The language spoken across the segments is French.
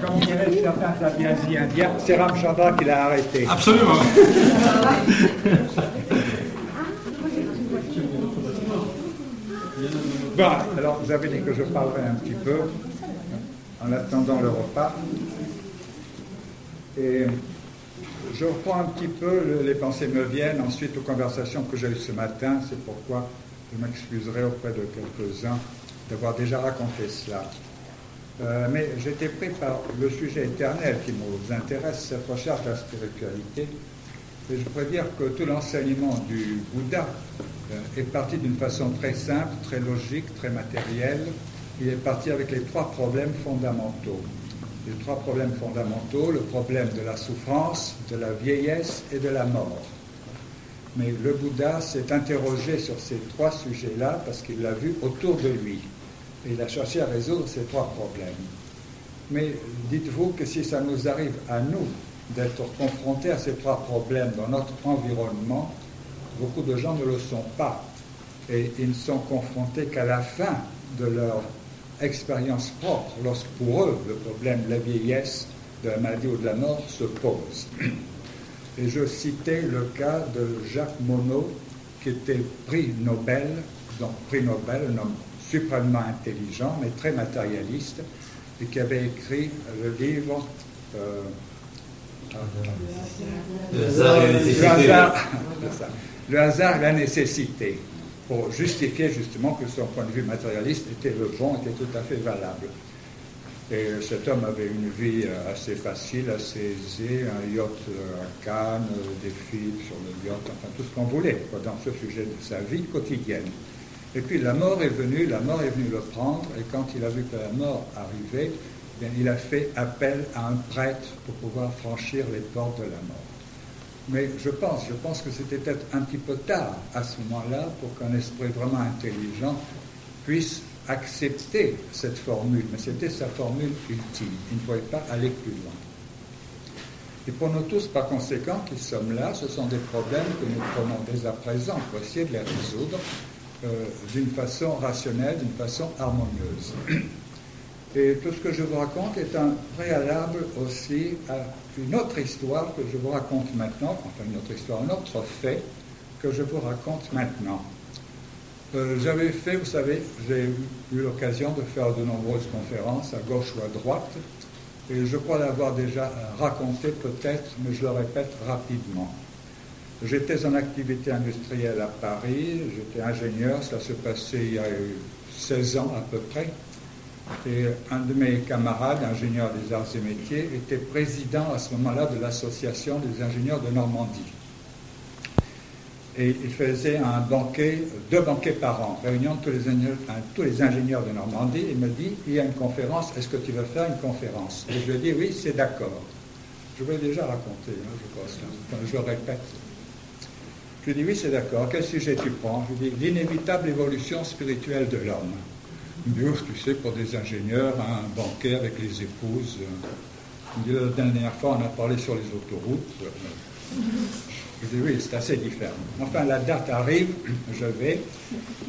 Comme dirait certains indiens, c'est Ramchandra qui l'a arrêté. Absolument. Bon, alors vous avez dit que je parlerai un petit peu en attendant le repas. Et je reprends un petit peu, les pensées me viennent ensuite aux conversations que j'ai eues ce matin. C'est pourquoi je m'excuserai auprès de quelques-uns d'avoir déjà raconté cela. Euh, mais j'étais pris par le sujet éternel qui nous intéresse, cette recherche de la spiritualité. Et je pourrais dire que tout l'enseignement du Bouddha euh, est parti d'une façon très simple, très logique, très matérielle. Il est parti avec les trois problèmes fondamentaux. Les trois problèmes fondamentaux, le problème de la souffrance, de la vieillesse et de la mort. Mais le Bouddha s'est interrogé sur ces trois sujets-là parce qu'il l'a vu autour de lui. Et il a cherché à résoudre ces trois problèmes. Mais dites-vous que si ça nous arrive à nous d'être confrontés à ces trois problèmes dans notre environnement, beaucoup de gens ne le sont pas. Et ils ne sont confrontés qu'à la fin de leur expérience propre, lorsque pour eux le problème de la vieillesse, de la maladie ou de la mort se pose. Et je citais le cas de Jacques Monod, qui était prix Nobel, donc prix Nobel, un homme suprêmement intelligent, mais très matérialiste, et qui avait écrit le livre euh, le, hasard et la nécessité. le hasard et la nécessité, pour justifier justement que son point de vue matérialiste était le bon, était tout à fait valable. Et cet homme avait une vie assez facile, assez aisée, un yacht à Cannes, des filles sur le yacht, enfin tout ce qu'on voulait dans ce sujet de sa vie quotidienne. Et puis la mort est venue, la mort est venue le prendre, et quand il a vu que la mort arrivait, eh il a fait appel à un prêtre pour pouvoir franchir les portes de la mort. Mais je pense, je pense que c'était peut-être un petit peu tard à ce moment-là pour qu'un esprit vraiment intelligent puisse accepter cette formule, mais c'était sa formule ultime. Il ne pouvait pas aller plus loin. Et pour nous tous, par conséquent, qui sommes là, ce sont des problèmes que nous prenons dès à présent pour essayer de les résoudre d'une façon rationnelle, d'une façon harmonieuse. Et tout ce que je vous raconte est un préalable aussi à une autre histoire que je vous raconte maintenant, enfin une autre histoire, un autre fait que je vous raconte maintenant. Euh, j'avais fait, vous savez, j'ai eu l'occasion de faire de nombreuses conférences à gauche ou à droite, et je crois l'avoir déjà raconté peut-être, mais je le répète rapidement. J'étais en activité industrielle à Paris, j'étais ingénieur, ça se passait il y a eu 16 ans à peu près. Et un de mes camarades, ingénieur des arts et métiers, était président à ce moment-là de l'association des ingénieurs de Normandie. Et il faisait un banquet, deux banquets par an, réunion tous les, ingénieurs, tous les ingénieurs de Normandie. Il me dit, il y a une conférence, est-ce que tu veux faire une conférence? Et je lui ai dit, oui, c'est d'accord. Je vous l'ai déjà raconté, hein, je pense. je répète. Je lui dis, oui, c'est d'accord. Quel sujet tu prends? Je lui dis, l'inévitable évolution spirituelle de l'homme. Il me dit, oh, tu sais, pour des ingénieurs, un banquet avec les épouses. Il me dit, la dernière fois, on a parlé sur les autoroutes. Je dis, oui, c'est assez différent. Enfin, la date arrive, je vais,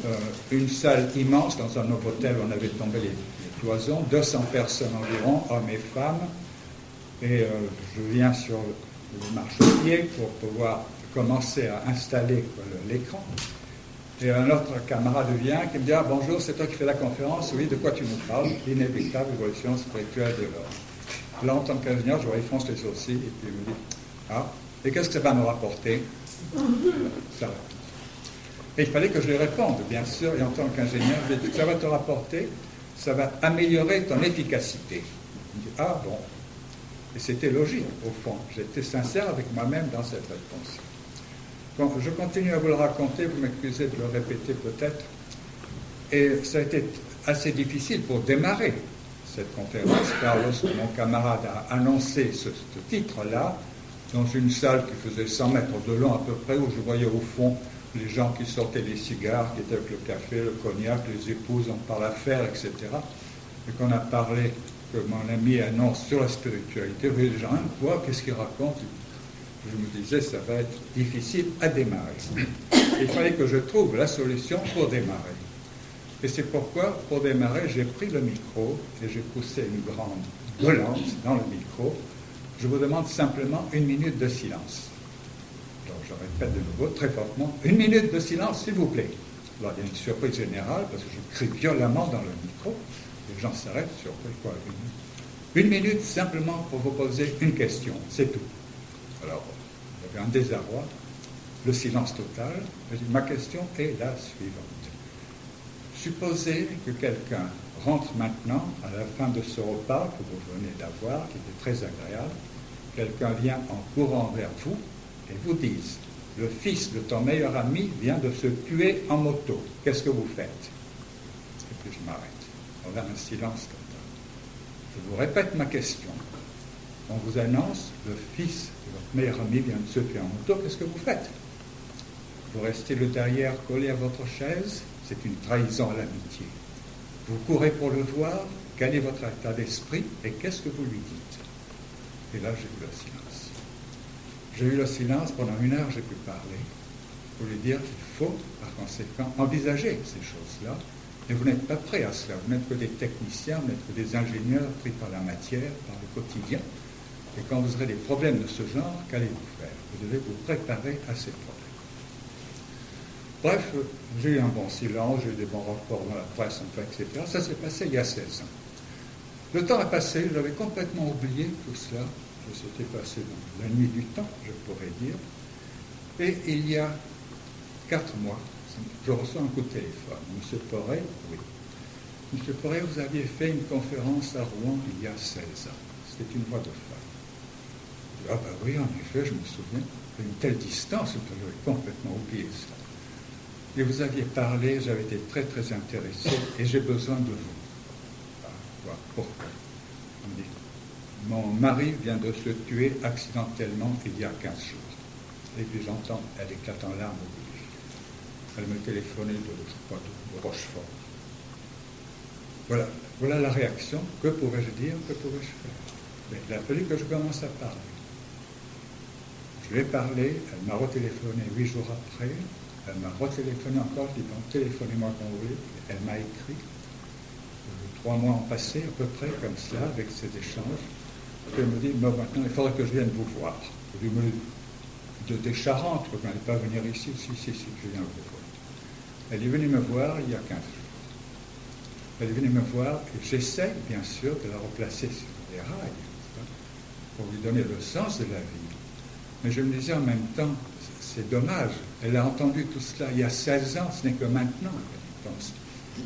euh, une salle immense dans un nouveau hôtel, on avait tombé les, cloisons, 200 personnes environ, hommes et femmes. Et euh, je viens sur le marchepied pour pouvoir commencer à installer l'écran. Et un autre camarade vient qui me dit Ah bonjour, c'est toi qui fais la conférence. Oui, de quoi tu nous parles? L'inévitable évolution spirituelle de l'homme. Là, en tant qu'ingénieur, je vois, il fronce les sourcils et puis il me dit Ah, et qu'est-ce que ça va me rapporter? Ça. Et il fallait que je lui réponde, bien sûr, et en tant qu'ingénieur, ça va te rapporter, ça va améliorer ton efficacité. Il me dit Ah bon. Et c'était logique, au fond. J'étais sincère avec moi-même dans cette réponse je continue à vous le raconter, vous m'excusez de le répéter peut-être. Et ça a été assez difficile pour démarrer cette conférence, car lorsque mon camarade a annoncé ce, titre-là, dans une salle qui faisait 100 mètres de long à peu près, où je voyais au fond les gens qui sortaient les cigares, qui étaient avec le café, le cognac, les épouses en par l'affaire, etc. Et qu'on a parlé, que mon ami annonce sur la spiritualité, les gens, hein, quoi, qu'est-ce qu'il raconte? Je me disais, ça va être difficile à démarrer. Il fallait que je trouve la solution pour démarrer. Et c'est pourquoi, pour démarrer, j'ai pris le micro et j'ai poussé une grande volante dans le micro. Je vous demande simplement une minute de silence. Donc je répète de nouveau très fortement, une minute de silence, s'il vous plaît. Alors il y a une surprise générale parce que je crie violemment dans le micro. Les gens s'arrêtent, surpris quoi. Une minute simplement pour vous poser une question, c'est tout. Alors, il y avait un désarroi, le silence total. Ma question est la suivante. Supposez que quelqu'un rentre maintenant à la fin de ce repas que vous venez d'avoir, qui était très agréable. Quelqu'un vient en courant vers vous et vous dit Le fils de ton meilleur ami vient de se tuer en moto. Qu'est-ce que vous faites? Et puis je m'arrête. On a un silence total. Je vous répète ma question. On vous annonce Le fils de votre meilleur ami vient de se tuer en moto. Qu'est-ce que vous faites? Vous restez le derrière collé à votre chaise c'est une trahison à l'amitié. Vous courez pour le voir, quel est votre état d'esprit et qu'est-ce que vous lui dites? Et là, j'ai eu le silence. J'ai eu le silence, pendant une heure, j'ai pu parler pour lui dire qu'il faut, par conséquent, envisager ces choses-là. Et vous n'êtes pas prêt à cela. Vous n'êtes que des techniciens, vous n'êtes que des ingénieurs pris par la matière, par le quotidien. Et quand vous aurez des problèmes de ce genre, qu'allez-vous faire? Vous devez vous préparer à ces problèmes. Bref, j'ai eu un bon silence, j'ai eu des bons rapports dans la presse, etc. Ça s'est passé il y a 16 ans. Le temps a passé, j'avais complètement oublié tout cela. Ça s'était passé dans la nuit du temps, je pourrais dire. Et il y a quatre mois, je reçois un coup de téléphone. Monsieur Poré, oui. Monsieur Poré, vous aviez fait une conférence à Rouen il y a 16 ans. C'était une voix de femme. Ah ben oui, en effet, je me souviens. une telle distance, j'avais complètement oublié cela. Et vous aviez parlé, j'avais été très très intéressé et j'ai besoin de vous. Pourquoi? On dit, mon mari vient de se tuer accidentellement il y a 15 jours. Et puis j'entends, elle éclate en larmes au Elle me téléphonait de, je de, Rochefort. Voilà, voilà la réaction. Que pourrais-je dire? Que pourrais-je faire? Mais il a fallu que je commence à parler. Je lui ai parlé, elle m'a retéléphoné huit jours après, elle m'a retéléphoné encore, je dis bon, téléphonez-moi quand vous. Elle m'a écrit. Euh, trois mois ont passé à peu près comme cela, avec ces échanges. elle me dit, maintenant, il faudrait que je vienne vous voir. Je lui de des Charentes, vous n'allez pas venir ici, si, si, si, je viens vous voir. Elle est venue me voir il y a 15 jours. Elle est venue me voir et j'essaie, bien sûr, de la replacer sur les rails, pour lui donner le sens de la vie. Mais je me disais en même temps, c'est dommage. Elle a entendu tout cela il y a 16 ans, ce n'est que maintenant qu'elle pense.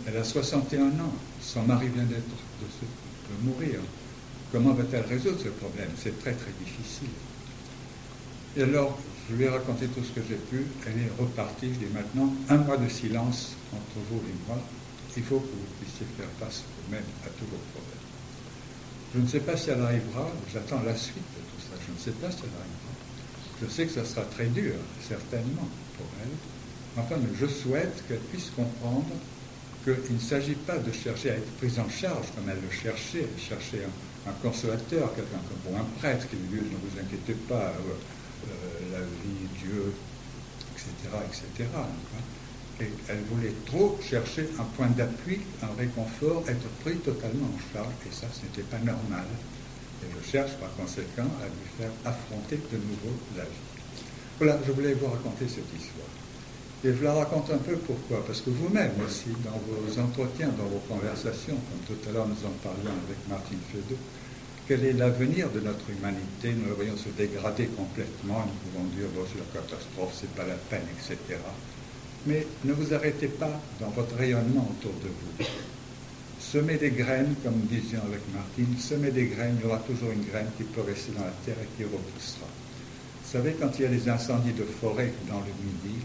Elle a 61 ans, son mari vient d'être, de, mourir. Comment va-t-elle résoudre ce problème? C'est très très difficile. Et alors, je lui ai raconté tout ce que j'ai pu. Elle est repartie. Je dis maintenant, un mois de silence entre vous et moi. Il faut que vous puissiez faire face vous-même à tous vos problèmes. Je ne sais pas si elle arrivera. J'attends la suite de tout ça. Je ne sais pas si elle arrivera. Je sais que ça sera très dur, certainement, pour elle. Enfin, je souhaite qu'elle puisse comprendre qu'il ne s'agit pas de chercher à être prise en charge comme elle le cherchait. Elle cherchait un, consolateur, quelqu'un comme un prêtre qui lui dit ne vous inquiétez pas, euh, euh, la vie, Dieu, etc. etc. Et elle voulait trop chercher un point d'appui, un réconfort, être pris totalement en charge, et ça, ce n'était pas normal. Et je cherche par conséquent à lui faire affronter de nouveau la vie. Voilà, je voulais vous raconter cette histoire. Et je la raconte un peu pourquoi Parce que vous-même aussi, dans vos entretiens, dans vos conversations, comme tout à l'heure nous en parlions avec Martine Fedot, quel est l'avenir de notre humanité? Nous la voyons se dégrader complètement, nous pouvons dire, bon, c'est la catastrophe, c'est pas la peine, etc. Mais ne vous arrêtez pas dans votre rayonnement autour de vous. Semer des graines, comme disions avec Martine, semer des graines, il y aura toujours une graine qui peut rester dans la terre et qui repoussera. Vous savez, quand il y a des incendies de forêt dans le Midi,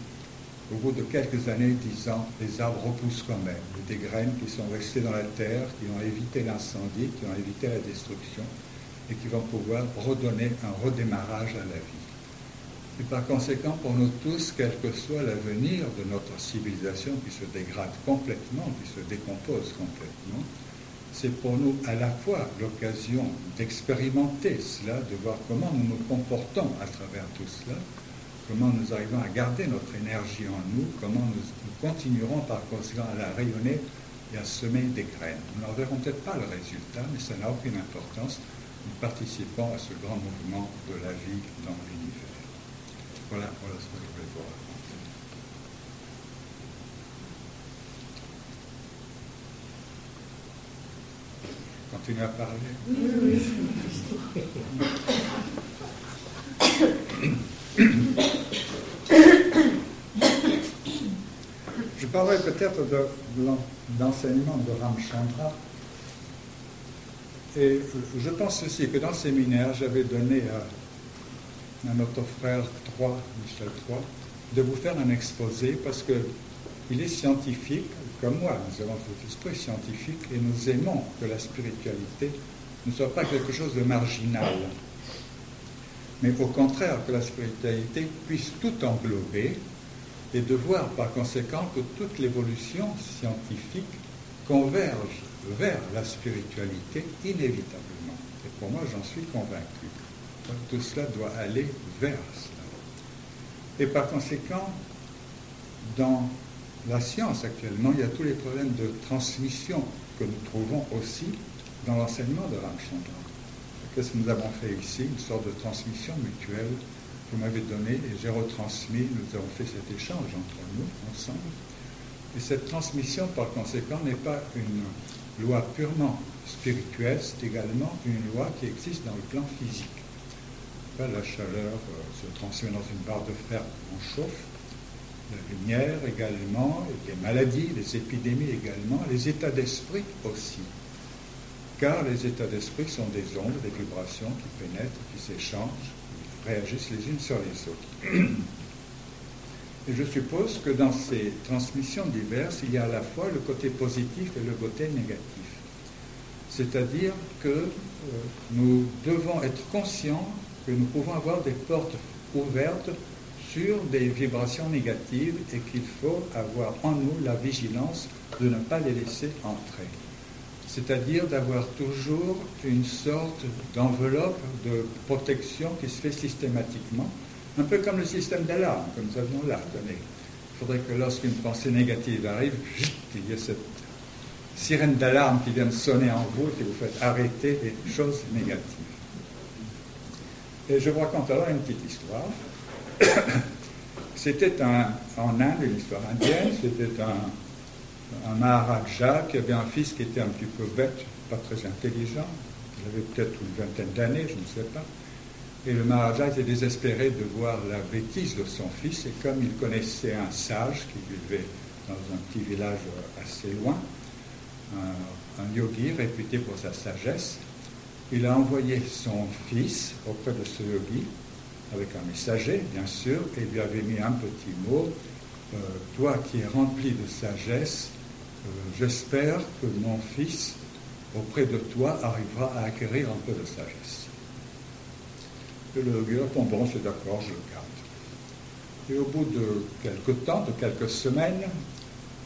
au bout de quelques années, dix ans, les arbres repoussent quand même. Des graines qui sont restées dans la terre, qui ont évité l'incendie, qui ont évité la destruction et qui vont pouvoir redonner un redémarrage à la vie. Et par conséquent, pour nous tous, quel que soit l'avenir de notre civilisation qui se dégrade complètement, qui se décompose complètement, c'est pour nous à la fois l'occasion d'expérimenter cela, de voir comment nous nous comportons à travers tout cela, comment nous arrivons à garder notre énergie en nous, comment nous, continuerons par conséquent à la rayonner et à semer des graines. Nous n'en verrons peut-être pas le résultat, mais ça n'a aucune importance. Nous participons à ce grand mouvement de la vie dans l'univers. Voilà, voilà ce que je voulais vous raconter. Continuez à parler. Oui, Je parlerai peut-être de, l'enseignement de Ramchandra. Et je pense aussi que dans le séminaire, j'avais donné à, notre frère 3, Michel 3, de vous faire un exposé parce qu'il est scientifique, comme moi, nous avons cet esprit scientifique et nous aimons que la spiritualité ne soit pas quelque chose de marginal, mais au contraire que la spiritualité puisse tout englober et de voir par conséquent que toute l'évolution scientifique converge vers la spiritualité inévitablement. Et pour moi, j'en suis convaincu. Tout cela doit aller vers. Et par conséquent, dans la science actuellement, il y a tous les problèmes de transmission que nous trouvons aussi dans l'enseignement de Ramchandra. Qu'est-ce que nous avons fait ici? Une sorte de transmission mutuelle. Vous m'avez donné et j'ai retransmis. Nous avons fait cet échange entre nous, ensemble. Et cette transmission, par conséquent, n'est pas une loi purement spirituelle, c'est également une loi qui existe dans le plan physique. La chaleur euh, se transmet dans une barre de fer, on chauffe la lumière également, les maladies, les épidémies également, les états d'esprit aussi. Car les états d'esprit sont des ondes, des vibrations qui pénètrent, qui s'échangent, qui réagissent les unes sur les autres. Et je suppose que dans ces transmissions diverses, il y a à la fois le côté positif et le côté négatif. C'est-à-dire que euh, nous devons être conscients que nous pouvons avoir des portes ouvertes sur des vibrations négatives et qu'il faut avoir en nous la vigilance de ne pas les laisser entrer. C'est-à-dire d'avoir toujours une sorte d'enveloppe de protection qui se fait systématiquement, un peu comme le système d'alarme que nous avions là donné. Il faudrait que lorsqu'une pensée négative arrive, il y ait cette sirène d'alarme qui vient sonner en vous et vous faites arrêter les choses négatives. Et je vous raconte alors une petite histoire. C'était en Inde, une histoire indienne, c'était un, un Maharaja qui avait un fils qui était un petit peu bête, pas très intelligent. Il avait peut-être une vingtaine d'années, je ne sais pas. Et le Maharaja était désespéré de voir la bêtise de son fils. Et comme il connaissait un sage qui vivait dans un petit village assez loin, un, un yogi réputé pour sa sagesse, il a envoyé son fils auprès de ce yogi avec un messager, bien sûr, et lui avait mis un petit mot, euh, toi qui es rempli de sagesse, euh, j'espère que mon fils, auprès de toi, arrivera à acquérir un peu de sagesse. Et le gars répond, bon, c'est d'accord, je le garde. Et au bout de quelques temps, de quelques semaines,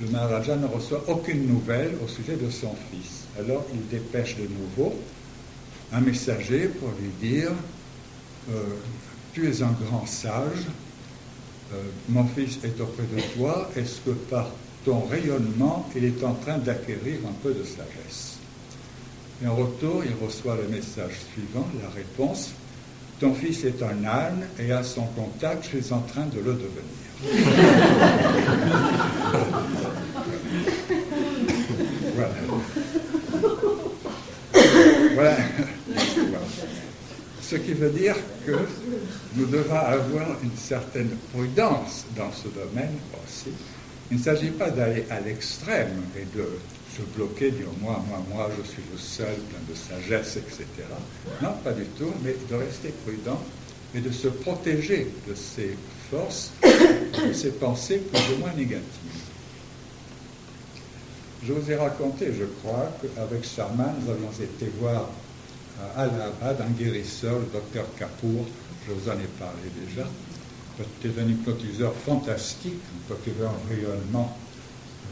le Maharaja ne reçoit aucune nouvelle au sujet de son fils. Alors il dépêche de nouveau un messager pour lui dire euh, tu es un grand sage, euh, mon fils est auprès de toi, est-ce que par ton rayonnement, il est en train d'acquérir un peu de sagesse? Et en retour, il reçoit le message suivant, la réponse, ton fils est un âne et à son contact, je suis en train de le devenir. voilà. voilà. Ce qui veut dire que nous devons avoir une certaine prudence dans ce domaine aussi. Il ne s'agit pas d'aller à l'extrême et de se bloquer, dire moi, moi, moi, je suis le seul, plein de sagesse, etc. Non, pas du tout, mais de rester prudent et de se protéger de ces forces, de ces pensées plus ou moins négatives. Je vous ai raconté, je crois, qu'avec Sharman, nous avions été voir à Allahabad, un guérisseur, le docteur Kapoor, je vous en ai parlé déjà, c'était un hypnotiseur fantastique, un hypnotiseur un rayonnement,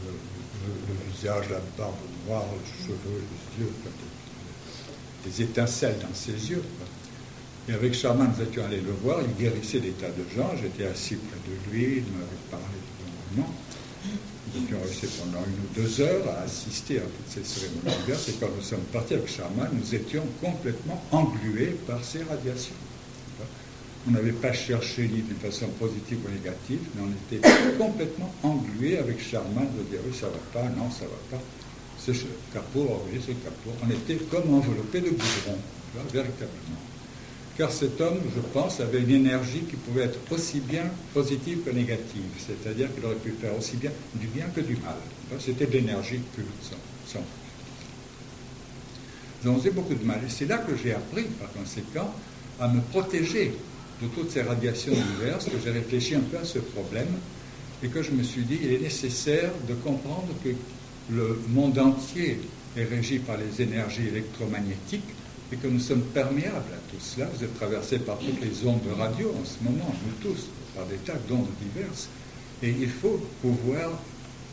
le, le, visage, la barbe noire, les cheveux, les yeux, des étincelles dans ses yeux. Et avec Charman, nous étions allés le voir, il guérissait des tas de gens, j'étais assis près de lui, il m'avait parlé de mon qui ont resté pendant une ou deux heures à assister à toutes ces cérémonies diverses. Et quand nous sommes partis avec Sharma, nous étions complètement englués par ces radiations. On n'avait pas cherché ni d'une façon positive ou négative, mais on était complètement englués avec Sharma de dire oui, ça va pas, non, ça va pas. C'est Kapoor, oui, c'est Kapoor. On était comme enveloppés de goudron, véritablement car cet homme, je pense, avait une énergie qui pouvait être aussi bien positive que négative, c'est-à-dire qu'il aurait pu faire aussi bien du bien que du mal. C'était de l'énergie pure, sans, sans Nous avons beaucoup de mal. Et c'est là que j'ai appris, par conséquent, à me protéger de toutes ces radiations diverses, que j'ai réfléchi un peu à ce problème, et que je me suis dit, il est nécessaire de comprendre que le monde entier est régi par les énergies électromagnétiques, et que nous sommes perméables à tout cela. Vous êtes traversés par toutes les ondes de radio en ce moment, nous tous, par des tas d'ondes diverses. Et il faut pouvoir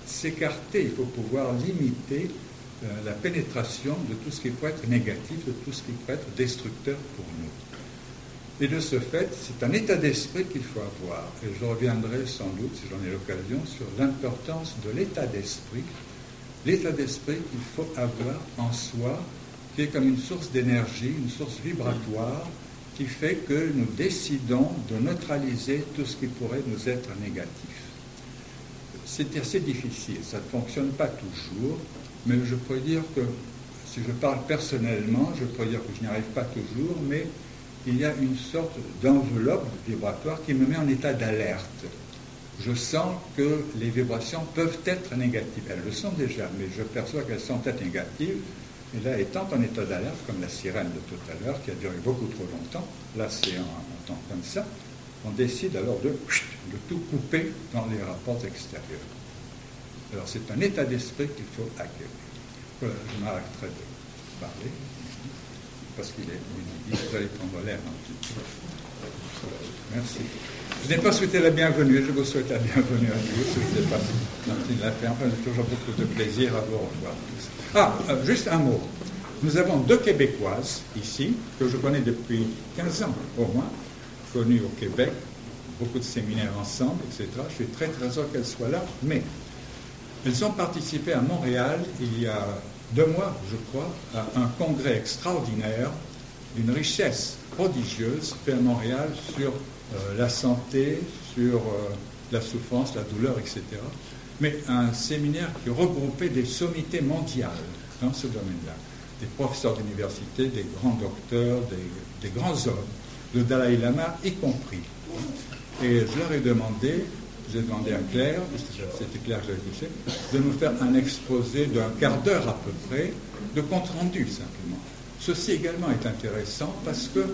s'écarter, il faut pouvoir limiter euh, la pénétration de tout ce qui peut être négatif, de tout ce qui peut être destructeur pour nous. Et de ce fait, c'est un état d'esprit qu'il faut avoir. Et je reviendrai sans doute, si j'en ai l'occasion, sur l'importance de l'état d'esprit. L'état d'esprit qu'il faut avoir en soi qui est comme une source d'énergie, une source vibratoire, qui fait que nous décidons de neutraliser tout ce qui pourrait nous être négatif. C'est assez difficile, ça ne fonctionne pas toujours, mais je pourrais dire que, si je parle personnellement, je pourrais dire que je n'y arrive pas toujours, mais il y a une sorte d'enveloppe vibratoire qui me met en état d'alerte. Je sens que les vibrations peuvent être négatives. Elles le sont déjà, mais je perçois qu'elles sont peut-être négatives. Et là, étant en état d'alerte, comme la sirène de tout à l'heure, qui a duré beaucoup trop longtemps, là c'est un, temps comme ça, on décide alors de, tout couper dans les rapports extérieurs. Alors c'est un état d'esprit qu'il faut acquérir. Voilà, je m'arrêterai de parler, parce qu'il est midi, vous allez prendre l'air un petit. Merci. Je n'ai pas souhaité la bienvenue, je vous souhaite la bienvenue à vous. Je ne sais pas si l'a. Enfin, j'ai toujours beaucoup de plaisir à vous revoir. Ah, euh, juste un mot. Nous avons deux Québécoises ici, que je connais depuis 15 ans au moins, connues au Québec, beaucoup de séminaires ensemble, etc. Je suis très très heureux qu'elles soient là, mais elles ont participé à Montréal il y a deux mois, je crois, à un congrès extraordinaire d'une richesse prodigieuse fait à Montréal sur euh, la santé, sur euh, la souffrance, la douleur, etc mais un séminaire qui regroupait des sommités mondiales dans ce domaine-là. Des professeurs d'université, des grands docteurs, des, grands hommes, le Dalai Lama y compris. Et je leur ai demandé, j'ai demandé à Claire, c'était Claire que j'avais touché, de nous faire un exposé d'un quart d'heure à peu près, de compte rendu simplement. Ceci également est intéressant parce que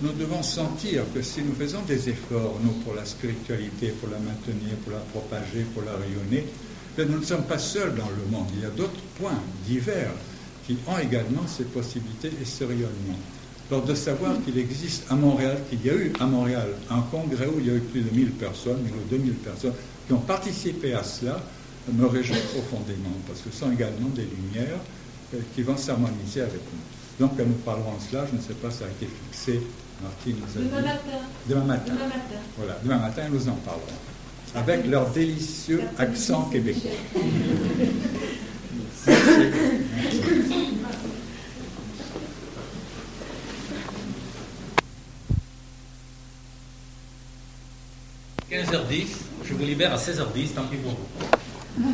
nous devons sentir que si nous faisons des efforts, nous, pour la spiritualité, pour la maintenir, pour la propager, pour la rayonner, ben, nous ne sommes pas seuls dans le monde. Il y a d'autres points divers qui ont également ces possibilités et ce rayonnement. Alors de savoir qu'il existe à Montréal, qu'il y a eu à Montréal un congrès où il y a eu plus de 1000 personnes, 1000 ou 2000 personnes qui ont participé à cela, me réjouit profondément, parce que ce sont également des lumières euh, qui vont s'harmoniser avec nous. Donc, nous parlerons de cela. Je ne sais pas si ça a été fixé. Martine nous a demain dit. Matin. Demain matin. Demain matin. Voilà, demain matin, nous en parlerons. Avec leur délicieux accent québécois. Merci. 15h10, je vous libère à 16h10, tant pis pour vous.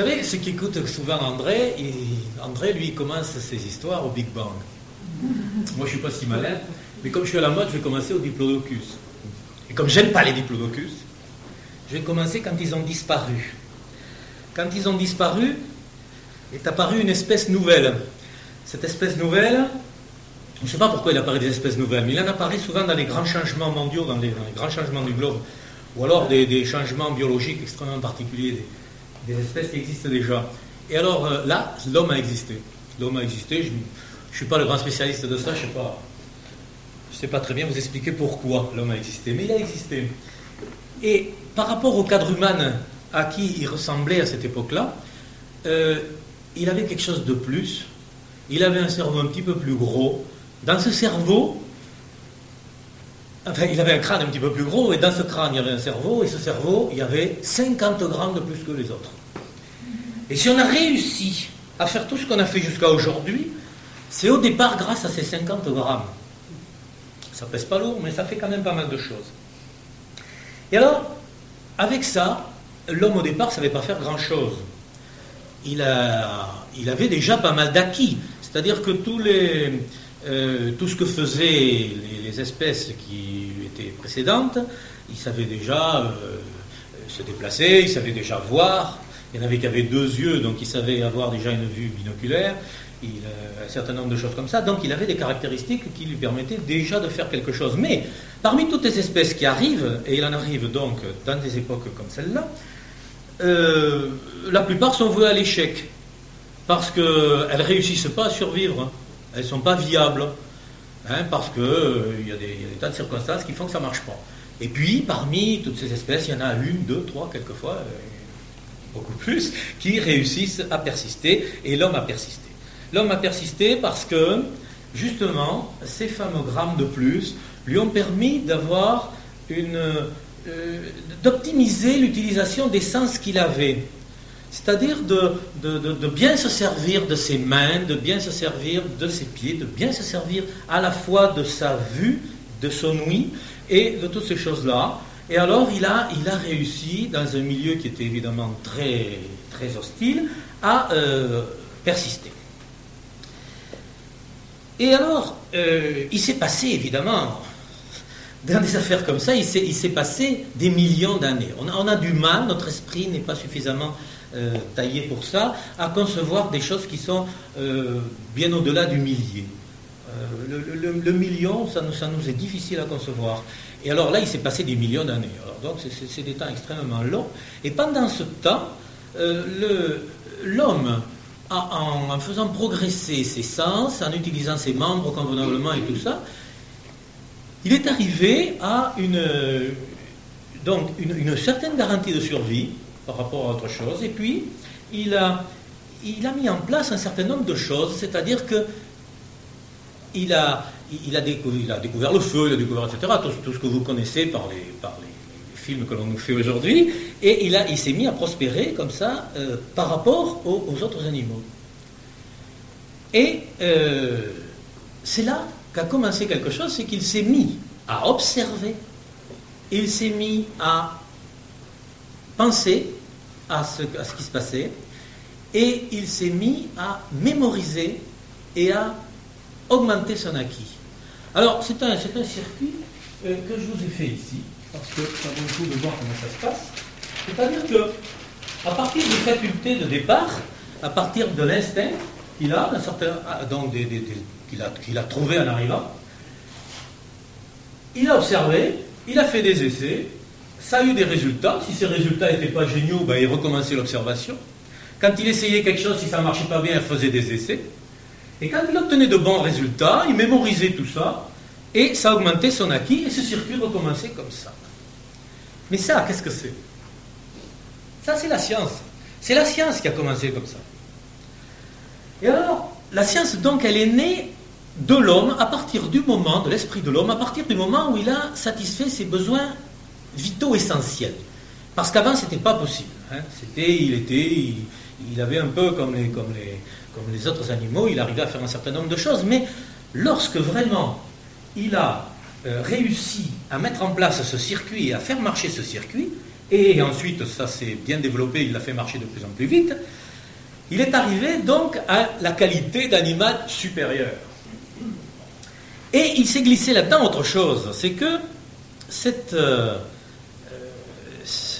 Savez, ceux qui écoutent souvent André, André, lui, commence ses histoires au Big Bang. Moi, je ne suis pas si malin, mais comme je suis à la mode, je vais commencer au diplodocus. Et comme j'aime pas les diplodocus, je vais commencer quand ils ont disparu. Quand ils ont disparu, est apparue une espèce nouvelle. Cette espèce nouvelle, je ne sais pas pourquoi il apparaît des espèces nouvelles, mais il en apparaît souvent dans les grands changements mondiaux, dans les, grands changements du globe, ou alors des, changements biologiques extrêmement particuliers, espèces qui existent déjà. Et alors euh, là, l'homme a existé. L'homme a existé. Je ne suis pas le grand spécialiste de ça, je ne sais pas. Je sais pas très bien vous expliquer pourquoi l'homme a existé, mais il a existé. Et par rapport au cadre humain à qui il ressemblait à cette époque-là, euh, il avait quelque chose de plus. Il avait un cerveau un petit peu plus gros. Dans ce cerveau, Enfin, il avait un crâne un petit peu plus gros, et dans ce crâne, il y avait un cerveau, et ce cerveau, il y avait 50 grammes de plus que les autres. Et si on a réussi à faire tout ce qu'on a fait jusqu'à aujourd'hui, c'est au départ grâce à ces 50 grammes. Ça pèse pas lourd, mais ça fait quand même pas mal de choses. Et alors, avec ça, l'homme au départ ne savait pas faire grand-chose. Il, il avait déjà pas mal d'acquis. C'est-à-dire que tous les, euh, tout ce que faisaient les, espèces qui étaient précédentes, ils savaient déjà euh, se déplacer, ils savaient déjà voir. Il y en avait qui avaient deux yeux, donc ils savaient avoir déjà une vue binoculaire, euh, un certain nombre de choses comme ça. Donc il avait des caractéristiques qui lui permettaient déjà de faire quelque chose. Mais parmi toutes les espèces qui arrivent, et il en arrive donc dans des époques comme celle-là, la plupart sont vouées à l'échec, parce qu'elles ne réussissent pas à survivre elles ne sont pas viables, hein, parce qu'il euh, y, a des tas de circonstances qui font que ça ne marche pas. Et puis, parmi toutes ces espèces, il y en a une, deux, trois, quelquefois, euh, beaucoup plus, qui réussissent à persister, et l'homme a persisté. L'homme a persisté parce que, justement, ces fameux grammes de plus lui ont permis. Euh, d'optimiser l'utilisation des sens qu'il avait. C'est-à-dire de, bien se servir de ses mains, de bien se servir de ses pieds, de bien se servir à la fois de sa vue, de son ouïe et de toutes ces choses-là. Et alors il a, réussi, dans un milieu qui était évidemment très, hostile, à euh, persister. Et alors, euh, il s'est passé évidemment, dans des affaires comme ça, il s'est passé des millions d'années. On, a du mal, notre esprit n'est pas suffisamment euh, taillé pour ça, à concevoir des choses qui sont euh, bien au-delà du millier. Euh, le, million, ça nous, est difficile à concevoir. Et alors là, il s'est passé des millions d'années. Donc c'est des temps extrêmement longs. Et pendant ce temps, l'homme, en, faisant progresser ses sens, en utilisant ses membres convenablement et tout ça, il est arrivé à une certaine garantie de survie par rapport à autre chose. Et puis, il a, il a mis en place un certain nombre de choses, c'est-à-dire que il a, il, a découvert, il a découvert le feu, il a découvert, etc., tout, ce que vous connaissez par les, par les, films que l'on nous fait aujourd'hui, et il, il s'est mis à prospérer comme ça euh, par rapport aux, autres animaux. Et euh, c'est là qu'a commencé quelque chose, c'est qu'il s'est mis à observer, il s'est mis à penser à ce, qui se passait et il s'est mis à mémoriser et à augmenter son acquis. Alors, c'est un, circuit euh, que je vous ai fait ici, parce que ça vaut le coup de voir comment ça se passe. C'est-à-dire que, à partir des facultés de départ, à partir de l'instinct qu'il a, certain, ah, donc qu'il a trouvé en arrivant, il a observé, il a fait des essais, ça a eu des résultats. Si ces résultats n'étaient pas géniaux, ben, il recommençait l'observation. Quand il essayait quelque chose, si ça ne marchait pas bien, il faisait des essais. Et quand il obtenait de bons résultats, il mémorisait tout ça, et ça augmentait son acquis, et ce circuit recommençait comme ça. Mais ça, qu'est-ce que c'est? Ça, c'est la science. C'est la science qui a commencé comme ça. Et alors, la science, donc, elle est née de l'homme à partir du moment, de l'esprit de l'homme, à partir du moment où il a satisfait ses besoins vitaux essentiels. Parce qu'avant, ce n'était pas possible. Hein. C'était, il, était, il, avait un peu comme les autres animaux, il arrivait à faire un certain nombre de choses, mais lorsque vraiment il a euh, réussi à mettre en place ce circuit et à faire marcher ce circuit, et ensuite ça s'est bien développé, il l'a fait marcher de plus en plus vite, il est arrivé donc à la qualité d'animal supérieur. Et il s'est glissé là-dedans autre chose, c'est que cette, euh,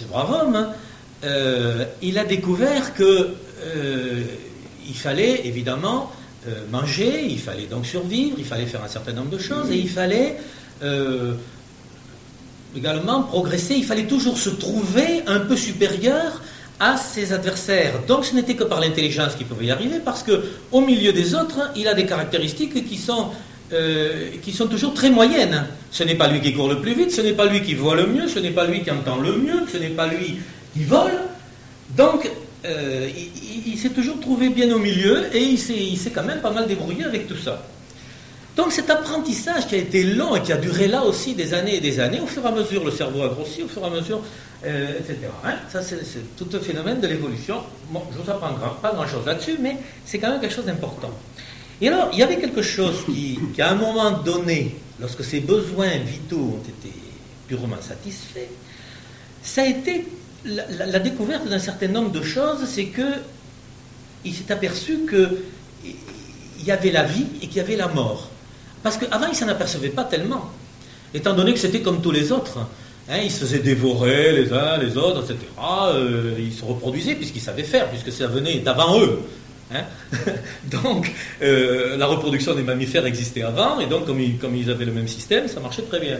ce brave homme, hein, euh, il a découvert que euh, il fallait évidemment euh, manger, il fallait donc survivre, il fallait faire un certain nombre de choses et il fallait également progresser, il fallait toujours se trouver un peu supérieur à ses adversaires. Donc ce n'était que par l'intelligence qu'il pouvait y arriver parce que au milieu des autres, il a des caractéristiques qui sont euh, qui sont toujours très moyennes. Ce n'est pas lui qui court le plus vite, ce n'est pas lui qui voit le mieux, ce n'est pas lui qui entend le mieux, ce n'est pas lui qui vole. Donc, euh, il, s'est toujours trouvé bien au milieu et il s'est quand même pas mal débrouillé avec tout ça. Donc cet apprentissage qui a été long et qui a duré là aussi des années et des années, au fur et à mesure le cerveau a grossi, au fur et à mesure, euh, etc. Hein. Ça c'est tout le phénomène de l'évolution. Bon, je ne vous apprends pas grand-chose là-dessus, mais c'est quand même quelque chose d'important. Et alors, il y avait quelque chose qui, à un moment donné, lorsque ces besoins vitaux ont été purement satisfaits, ça a été la, découverte d'un certain nombre de choses, c'est que il s'est aperçu qu'il y avait la vie et qu'il y avait la mort. Parce qu'avant, il ne s'en apercevait pas tellement, étant donné que c'était comme tous les autres. Hein, ils se faisaient dévorer les uns les autres, etc. Euh, ils se reproduisaient puisqu'ils savaient faire, puisque ça venait d'avant eux. Hein. donc, euh, la reproduction des mammifères existait avant, et donc, comme ils, avaient le même système, ça marchait très bien.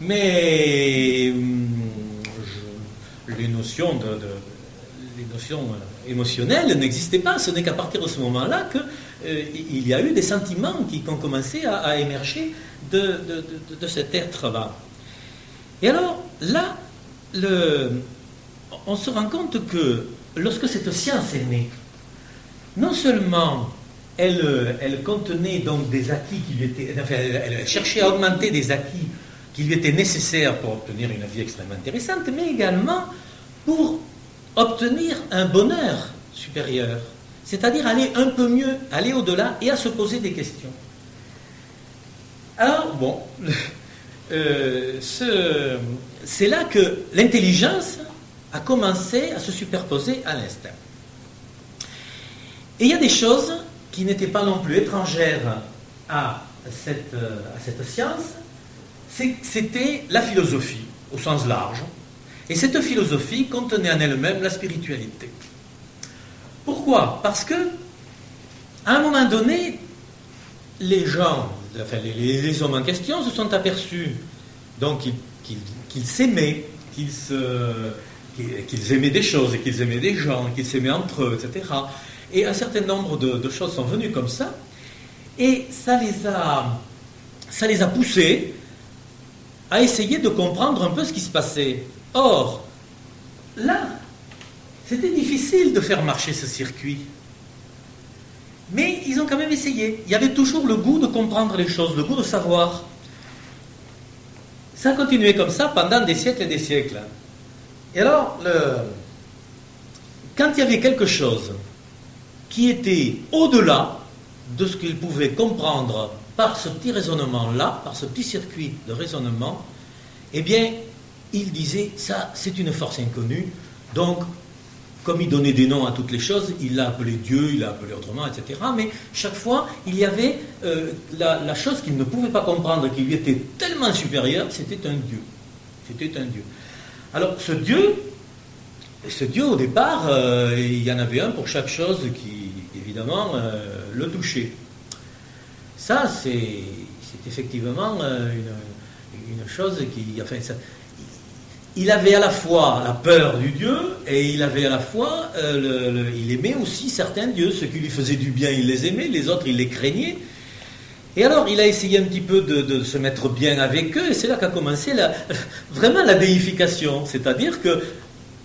Mais hum, les notions euh, émotionnelles n'existaient pas. Ce n'est qu'à partir de ce moment-là qu'il euh, y a eu des sentiments qui ont commencé à, émerger de, cet être-là. Et alors, là, on se rend compte que lorsque cette science est née, non seulement elle, contenait donc des acquis qui lui étaient. Enfin, elle cherchait à augmenter des acquis qui lui étaient nécessaires pour obtenir une vie extrêmement intéressante, mais également pour obtenir un bonheur supérieur, c'est-à-dire aller un peu mieux, aller au-delà et à se poser des questions. Alors, bon, euh, c'est là que l'intelligence a commencé à se superposer à l'instinct. Et il y a des choses qui n'étaient pas non plus étrangères à cette, à cette science, c'était la philosophie, au sens large, et cette philosophie contenait en elle-même la spiritualité. Pourquoi? Parce que, à un moment donné, les gens, enfin, les, hommes en question se sont aperçus donc qu'ils s'aimaient, qu'ils aimaient des choses qu'ils aimaient des gens, qu'ils s'aimaient entre eux, etc. Et un certain nombre de, choses sont venues comme ça, et ça les a, ça les a poussés à essayer de comprendre un peu ce qui se passait. Or, là, c'était difficile de faire marcher ce circuit. Mais ils ont quand même essayé. Il y avait toujours le goût de comprendre les choses, le goût de savoir. Ça a continué comme ça pendant des siècles et des siècles. Et alors, quand il y avait quelque chose qui était au-delà de ce qu'ils pouvaient comprendre par ce petit raisonnement-là, par ce petit circuit de raisonnement, eh bien, il disait, ça, c'est une force inconnue. Donc, comme il donnait des noms à toutes les choses, il l'a appelé Dieu, il l'a appelé autrement, etc. Mais chaque fois, il y avait euh, la, chose qu'il ne pouvait pas comprendre, qui lui était tellement supérieure, c'était un Dieu. C'était un Dieu. Alors, ce Dieu, ce Dieu, au départ, euh, il y en avait un pour chaque chose qui, évidemment, euh, le touchait. Ça, c'est effectivement une, une, chose qui. Enfin, ça, il avait à la fois la peur du Dieu et il avait à la fois, euh, il aimait aussi certains dieux. Ceux qui lui faisaient du bien, il les aimait, les autres, il les craignait. Et alors, il a essayé un petit peu de, se mettre bien avec eux, et c'est là qu'a commencé la, vraiment la déification. C'est-à-dire que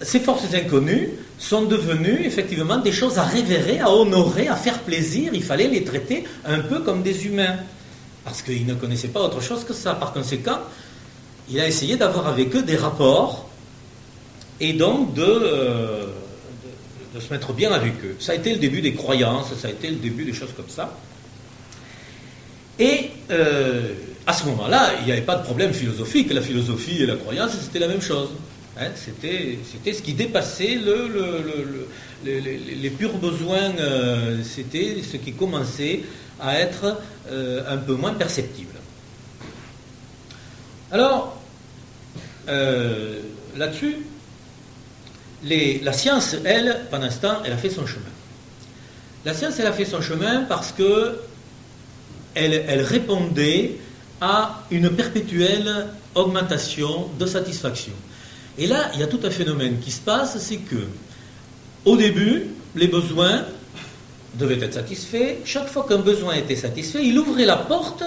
ces forces inconnues sont devenues effectivement des choses à révérer, à honorer, à faire plaisir. Il fallait les traiter un peu comme des humains, parce qu'ils ne connaissaient pas autre chose que ça. Par conséquent, il a essayé d'avoir avec eux des rapports et donc euh, de, de, se mettre bien avec eux. Ça a été le début des croyances, ça a été le début des choses comme ça. Et euh, à ce moment-là, il n'y avait pas de problème philosophique. La philosophie et la croyance, c'était la même chose. Hein. c'était, ce qui dépassait le, les, purs besoins, euh, c'était ce qui commençait à être un peu moins perceptible. Alors, euh, là-dessus, la science, elle, pendant ce temps, elle a fait son chemin. La science, elle a fait son chemin parce que elle, répondait à une perpétuelle augmentation de satisfaction. Et là, il y a tout un phénomène qui se passe, c'est que, au début, les besoins devaient être satisfaits. Chaque fois qu'un besoin était satisfait, il ouvrait la porte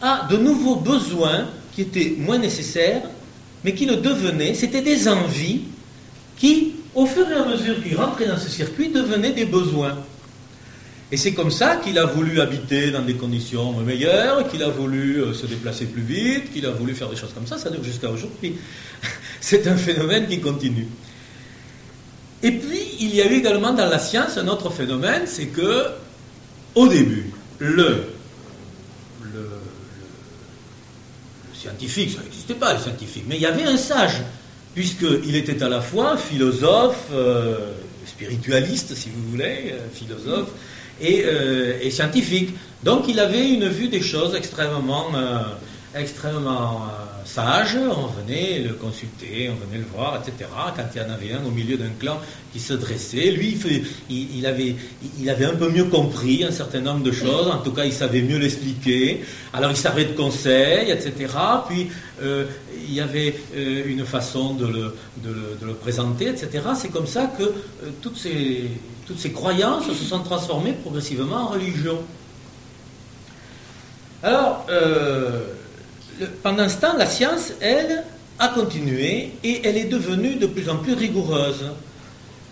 à de nouveaux besoins qui étaient moins nécessaires mais qui le devenaient, c'était des envies qui, au fur et à mesure qu'ils rentraient dans ce circuit, devenaient des besoins. Et c'est comme ça qu'il a voulu habiter dans des conditions meilleures, qu'il a voulu euh, se déplacer plus vite, qu'il a voulu faire des choses comme ça. Ça dure jusqu'à aujourd'hui. c'est un phénomène qui continue. Et puis, il y a eu également dans la science un autre phénomène, c'est que, au début, le, le, scientifique, ça n'existait pas les scientifiques, mais il y avait un sage, puisqu'il était à la fois philosophe, euh, spiritualiste, si vous voulez, euh, philosophe, et, euh, et, scientifique. Donc il avait une vue des choses extrêmement, extrêmement sage, on venait le consulter, on venait le voir, etc. Quand il y en avait un au milieu d'un clan qui se dressait, lui, il, avait, il avait un peu mieux compris un certain nombre de choses, en tout cas, il savait mieux l'expliquer. Alors, il servait de conseil, etc. Puis, euh, il y avait euh, une façon de le, de, le, présenter, etc. C'est comme ça que euh, toutes, ces, toutes ces croyances se sont transformées progressivement en religion. Alors, pendant ce temps, la science, elle, a continué et elle est devenue de plus en plus rigoureuse.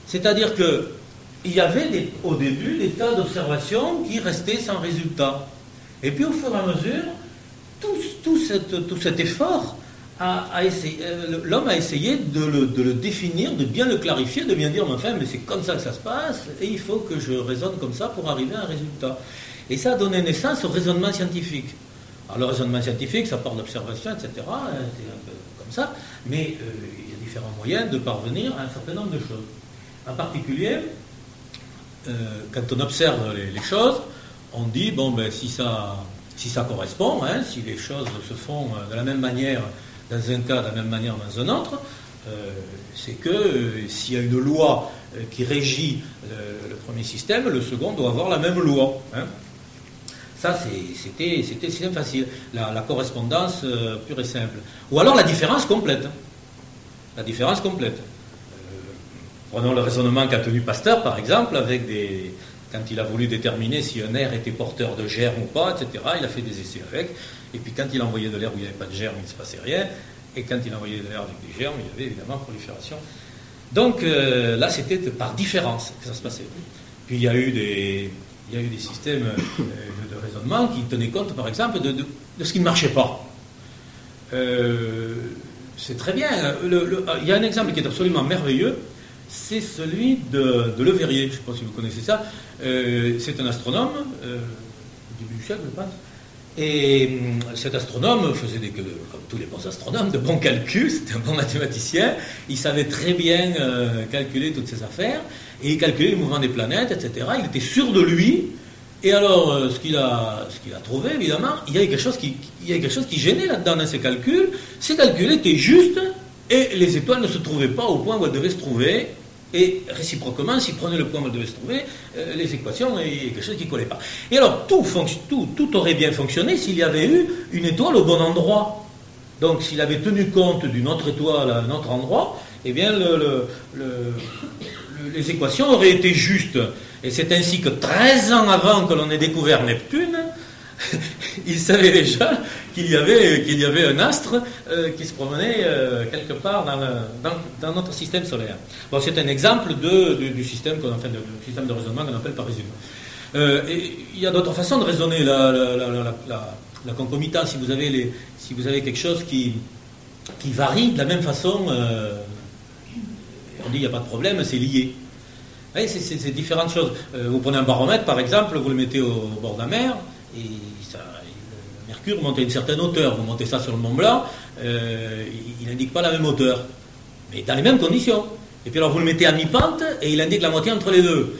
C'est-à-dire qu'il y avait au début des tas d'observations qui restaient sans résultat. Et puis au fur et à mesure, tout, cet effort, euh, l'homme a essayé de le, définir, de bien le clarifier, de bien dire, mais enfin, mais c'est comme ça que ça se passe, et il faut que je raisonne comme ça pour arriver à un résultat. Et ça a donné naissance au raisonnement scientifique. Alors le raisonnement scientifique, ça part d'observation, etc. Hein, c'est un peu comme ça. Mais euh, il y a différents moyens de parvenir à un certain nombre de choses. En particulier, euh, quand on observe les, choses, on dit, bon, ben, si ça, si ça correspond, hein, si les choses se font euh, de la même manière dans un cas, de la même manière dans un autre, c'est que s'il y a une loi qui régit le, premier système, le second doit avoir la même loi. Hein. Ça, c'était système facile. La, correspondance euh, pure et simple. Ou alors la différence complète. La différence complète. Euh, prenons le raisonnement qu'a tenu Pasteur, par exemple, avec des, quand il a voulu déterminer si un air était porteur de germes ou pas, etc. Il a fait des essais avec. Et puis quand il a envoyé de l'air où il n'y avait pas de germes, il ne se passait rien. Et quand il a envoyé de l'air avec des germes, il y avait évidemment prolifération. Donc euh, là, c'était par différence que ça se passait. Puis il y a eu des, il y a eu des systèmes euh, de, raisonnement qui tenaient compte, par exemple, de, ce qui ne marchait pas. Euh, c'est très bien. il y a un exemple qui est absolument merveilleux, c'est celui de, Le Verrier. Je ne sais pas si vous connaissez ça. Euh, c'est un astronome, début du siècle, je pense. Et cet astronome faisait, des, comme tous les bons astronomes, de bons calculs, c'était un bon mathématicien, il savait très bien calculer toutes ces affaires, et il calculait le mouvement des planètes, etc. Il était sûr de lui. Et alors, euh, ce qu'il a, a trouvé, évidemment, il y avait quelque chose qui, il y quelque chose qui gênait là-dedans dans ces calculs. Ces calculs étaient justes et les étoiles ne se trouvaient pas au point où elles devaient se trouver. Et réciproquement, s'il prenait le point où elles devaient se trouver, euh, les équations, il y avait quelque chose qui ne collait pas. Et alors, tout, aurait bien fonctionné s'il y avait eu une étoile au bon endroit. Donc, s'il avait tenu compte d'une autre étoile à un autre endroit, eh bien, le, les équations auraient été justes. Et c'est ainsi que 13 ans avant que l'on ait découvert Neptune, il savait déjà qu'il y avait, qu'il y avait un astre euh, qui se promenait euh, quelque part dans, dans, notre système solaire. Bon, c'est un exemple de, du système, enfin, de, système de raisonnement qu'on appelle par résumé. Euh, il y a d'autres façons de raisonner la, la, concomitance. Si vous, avez les, si vous avez quelque chose qui, qui varie de la même façon on dit il n'y a pas de problème, c'est lié. c'est différentes choses. Vous prenez un baromètre, par exemple, vous le mettez au, bord de la mer, mercure monte à une certaine hauteur. Vous montez ça sur le Mont Blanc, euh, il n'indique pas la même hauteur, mais dans les mêmes conditions. Et puis alors vous le mettez à mi-pente, et il indique la moitié entre les deux.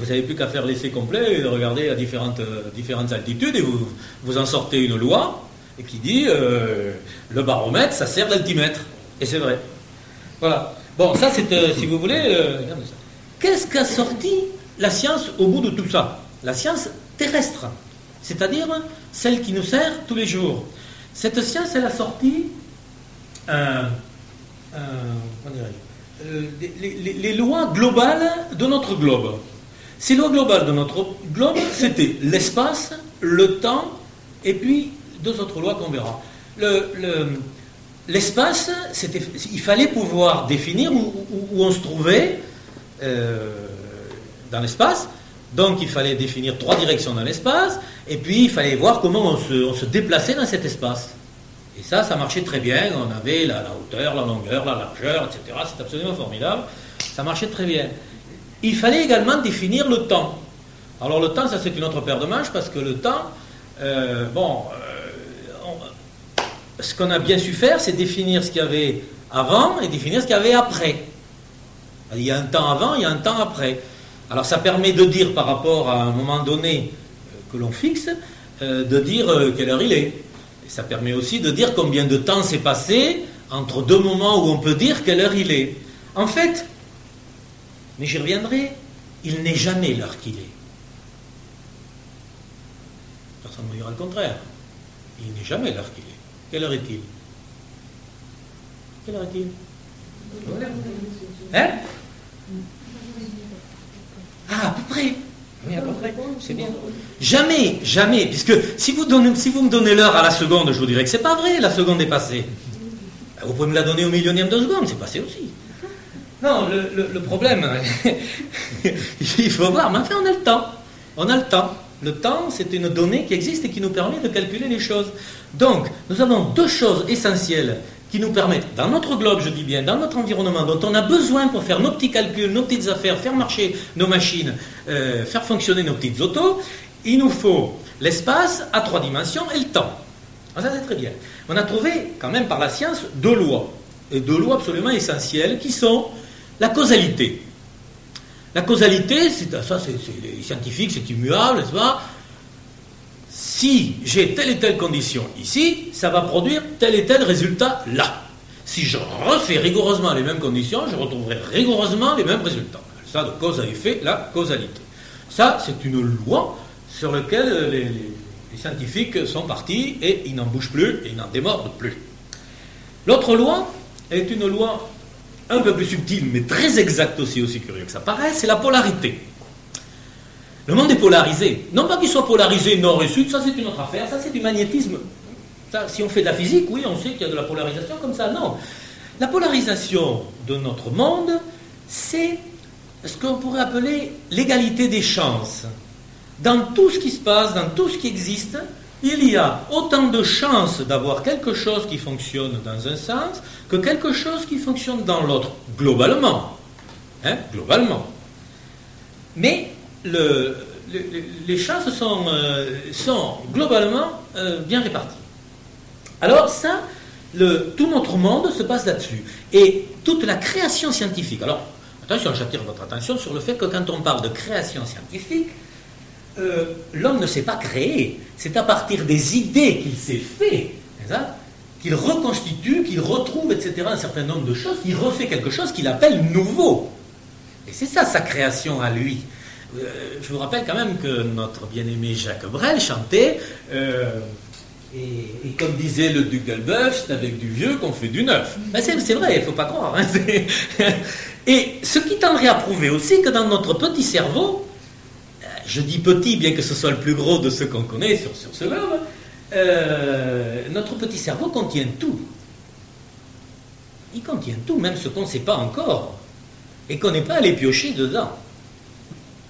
Vous n'avez plus qu'à faire l'essai complet et de regarder à différentes, différentes altitudes, et vous, vous en sortez une loi qui dit euh, le baromètre, ça sert d'altimètre. Et c'est vrai. Voilà. Bon, ça c'est, euh, si vous voulez, euh, qu'est-ce qu'a sorti la science au bout de tout ça? La science terrestre, c'est-à-dire celle qui nous sert tous les jours. Cette science, elle a sorti euh, les, lois globales de notre globe. Ces lois globales de notre globe, c'était l'espace, le temps, et puis deux autres lois qu'on verra. Le, l'espace, il fallait pouvoir définir où, on se trouvait euh, dans l'espace, Donc il fallait définir trois directions dans l'espace, et puis il fallait voir comment on se, déplaçait dans cet espace. Et ça, ça marchait très bien. On avait la, hauteur, la longueur, la largeur, etc. C'est absolument formidable. Ça marchait très bien. Il fallait également définir le temps. Alors le temps, ça c'est une autre paire de manches, parce que le temps, euh, bon, euh, ce qu'on a bien su faire, c'est définir ce qu'il y avait avant et définir ce qu'il y avait après. Il y a un temps avant, il y a un temps après. Alors ça permet de dire par rapport à un moment donné euh, que l'on fixe, euh, de dire euh, quelle heure il est. Et ça permet aussi de dire combien de temps s'est passé entre deux moments où on peut dire quelle heure il est. En fait, mais j'y reviendrai, il n'est jamais l'heure qu'il est. Personne ne me dira le contraire. Il n'est jamais l'heure qu'il est. Quelle heure est-il? Quelle heure est-il? Hein? Ah, à peu près. Oui, à peu près. C'est bien. Jamais, jamais, puisque si vous, donnez, si vous me donnez l'heure à la seconde, je vous dirais que c'est pas vrai, la seconde est passée. Vous pouvez me la donner au millionième de seconde, c'est passé aussi. Non, le, problème, il faut voir, mais enfin, on a le temps. On a le temps. Le temps, c'est une donnée qui existe et qui nous permet de calculer les choses. Donc, nous avons deux choses essentielles qui nous permettent, dans notre globe, je dis bien, dans notre environnement, dont on a besoin pour faire nos petits calculs, nos petites affaires, faire marcher nos machines, euh, faire fonctionner nos petites autos, il nous faut l'espace à trois dimensions et le temps. Ah, ça, c'est très bien. On a trouvé, quand même, par la science, deux lois, et deux lois absolument essentielles, qui sont la causalité. La causalité, c'est, ça, c'est, scientifique, c'est immuable, n'est-ce pas? Si j'ai telle et telle condition ici, ça va produire tel et tel résultat là. Si je refais rigoureusement les mêmes conditions, je retrouverai rigoureusement les mêmes résultats. Ça, de cause à effet, la causalité. Ça, c'est une loi sur laquelle les, scientifiques sont partis et ils n'en bougent plus et ils n'en démordent plus. L'autre loi est une loi un peu plus subtile, mais très exacte aussi, aussi curieux que ça paraît, c'est la polarité. Le monde est polarisé. Non pas qu'il soit polarisé nord et sud, ça c'est une autre affaire, ça c'est du magnétisme. si on fait de la physique, oui, on sait qu'il y a de la polarisation comme ça. Non. La polarisation de notre monde, c'est ce qu'on pourrait appeler l'égalité des chances. Dans tout ce qui se passe, dans tout ce qui existe, il y a autant de chances d'avoir quelque chose qui fonctionne dans un sens que quelque chose qui fonctionne dans l'autre, globalement. Hein, globalement. Mais les chances sont, euh, sont globalement euh, bien réparties. Alors ça, tout notre monde se passe là-dessus. Et toute la création scientifique. Alors, attention, j'attire votre attention sur le fait que quand on parle de création scientifique, euh, l'homme ne s'est pas créé. C'est à partir des idées qu'il s'est fait, qu'il reconstitue, qu'il retrouve, etc., un certain nombre de choses, qu'il refait quelque chose qu'il appelle nouveau. Et c'est ça sa création à lui. Euh, je vous rappelle quand même que notre bien-aimé Jacques Brel chantait, euh, et, comme disait le duc d'Elbeuf, c'est avec du vieux qu'on fait du neuf. Ben, c'est vrai, il ne faut pas croire. Hein, et ce qui tendrait à prouver aussi que dans notre petit cerveau, euh, je dis petit bien que ce soit le plus gros de ceux qu'on connaît sur, sur ce globe, notre petit cerveau contient tout. Il contient tout, même ce qu'on ne sait pas encore, et qu'on n'est pas allé piocher dedans.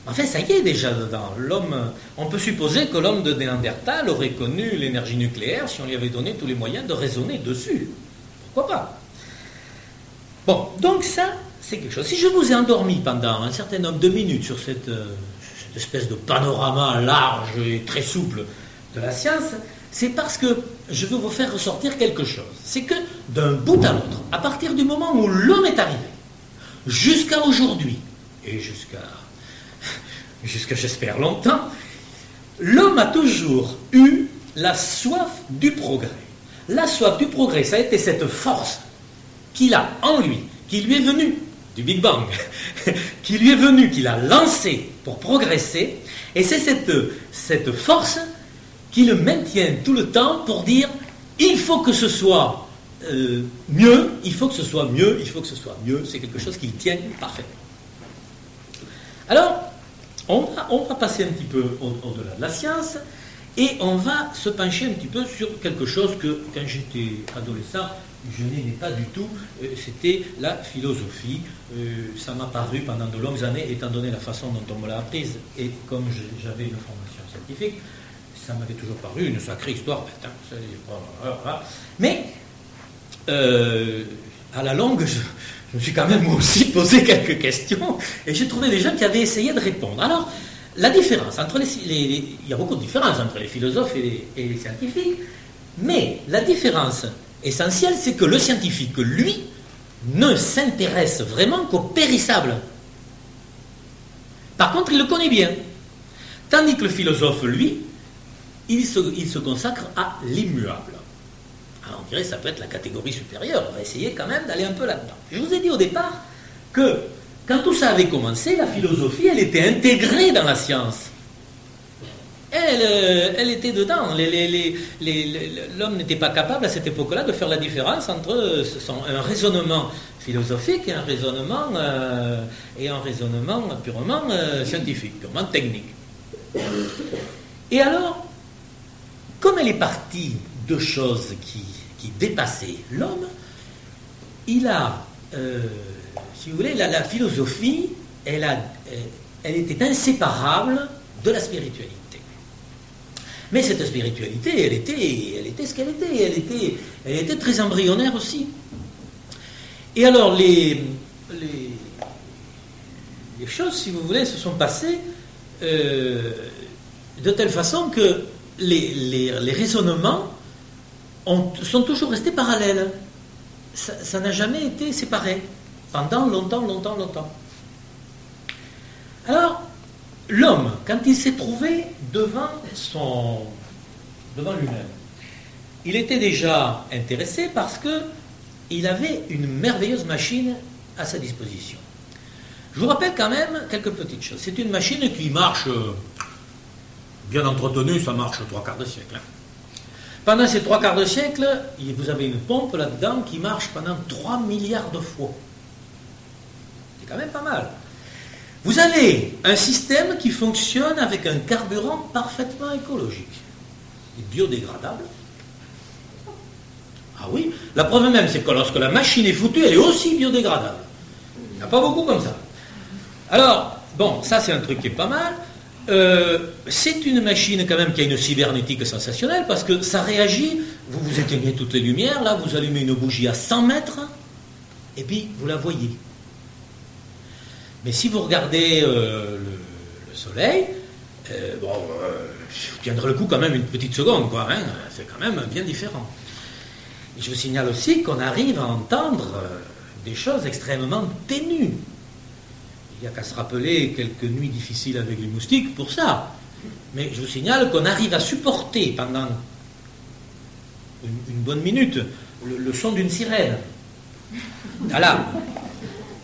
Enfin, ça y est déjà dedans. L'homme, on peut supposer que l'homme de Néandertal aurait connu l'énergie nucléaire si on lui avait donné tous les moyens de raisonner dessus. Pourquoi pas? Bon, donc ça, c'est quelque chose. Si je vous ai endormi pendant un certain nombre de minutes sur cette, euh, cette espèce de panorama large et très souple de la science, c'est parce que je veux vous faire ressortir quelque chose. C'est que d'un bout à l'autre, à partir du moment où l'homme est arrivé, jusqu'à aujourd'hui, et jusqu'à jusqu'à j'espère longtemps, l'homme a toujours eu la soif du progrès. La soif du progrès, ça a été cette force qu'il a en lui, qui lui est venue du Big Bang, qui lui est venue, qu'il a lancé pour progresser, et c'est cette, force qui le maintient tout le temps pour dire il faut que ce soit euh, mieux, il faut que ce soit mieux, il faut que ce soit mieux, c'est quelque chose qui tient parfaitement. Alors, on va, passer un petit peu au-delà de la science et on va se pencher un petit peu sur quelque chose que, quand j'étais adolescent, je n'aimais pas du tout, euh, c'était la philosophie. Euh, ça m'a paru pendant de longues années, étant donné la façon dont on me l'a apprise, et comme j'avais une formation scientifique, ça m'avait toujours paru une sacrée histoire Mais, euh, à la longue, me suis quand même aussi posé quelques questions, et j'ai trouvé des gens qui avaient essayé de répondre. Alors, la différence entre les, il y a beaucoup de différences entre les philosophes et les scientifiques, mais la différence essentiel, c'est que le scientifique, lui, ne s'intéresse vraiment qu'au périssable. Par contre, il le connaît bien. Tandis que le philosophe, lui, il se, consacre à l'immuable. Alors on dirait ça peut être la catégorie supérieure. On va essayer quand même d'aller un peu là-dedans. Je vous ai dit au départ que quand tout ça avait commencé, la philosophie, elle était intégrée dans la science. Euh, elle, était dedans. L'homme n'était pas capable à cette époque-là de faire la différence entre euh, un raisonnement philosophique et un raisonnement, euh, et un raisonnement purement scientifique, purement technique. Et alors, comme elle est partie de choses qui, dépassaient l'homme, il a, si vous voulez, la, philosophie, elle, a, elle était inséparable de la spiritualité. Mais cette spiritualité, elle était, elle était ce qu'elle était. Elle, était. elle était très embryonnaire aussi. Et alors, les, les, choses, si vous voulez, se sont passées euh, de telle façon que les, raisonnements sont toujours restés parallèles. Ça n'a jamais été séparé pendant longtemps, longtemps, longtemps. Alors, l'homme, quand il s'est trouvé devant, son, devant lui-même, il était déjà intéressé parce qu'il avait une merveilleuse machine à sa disposition. Je vous rappelle quand même quelques petites choses. C'est une machine qui marche, euh, bien entretenue, ça marche trois quarts de siècle. Hein. Pendant ces trois quarts de siècle, vous avez une pompe là-dedans qui marche pendant 3 milliards de fois. C'est quand même pas mal. Vous avez un système qui fonctionne avec un carburant parfaitement écologique et biodégradable. Ah oui, la preuve même, c'est que lorsque la machine est foutue, elle est aussi biodégradable. Il n'y a pas beaucoup comme ça. Alors, bon, ça c'est un truc qui est pas mal. Euh, c'est une machine quand même qui a une cybernétique sensationnelle parce que ça réagit, vous vous éteignez toutes les lumières, là vous allumez une bougie à 100 mètres et puis vous la voyez. Mais si vous regardez euh, le, soleil, euh, bon, euh, vous tiendrez le coup quand même une petite seconde, quoi. Hein, c'est quand même bien différent. Je vous signale aussi qu'on arrive à entendre des choses extrêmement ténues. Il n'y a qu'à se rappeler quelques nuits difficiles avec les moustiques pour ça. Mais je vous signale qu'on arrive à supporter pendant une, bonne minute le, son d'une sirène. Voilà.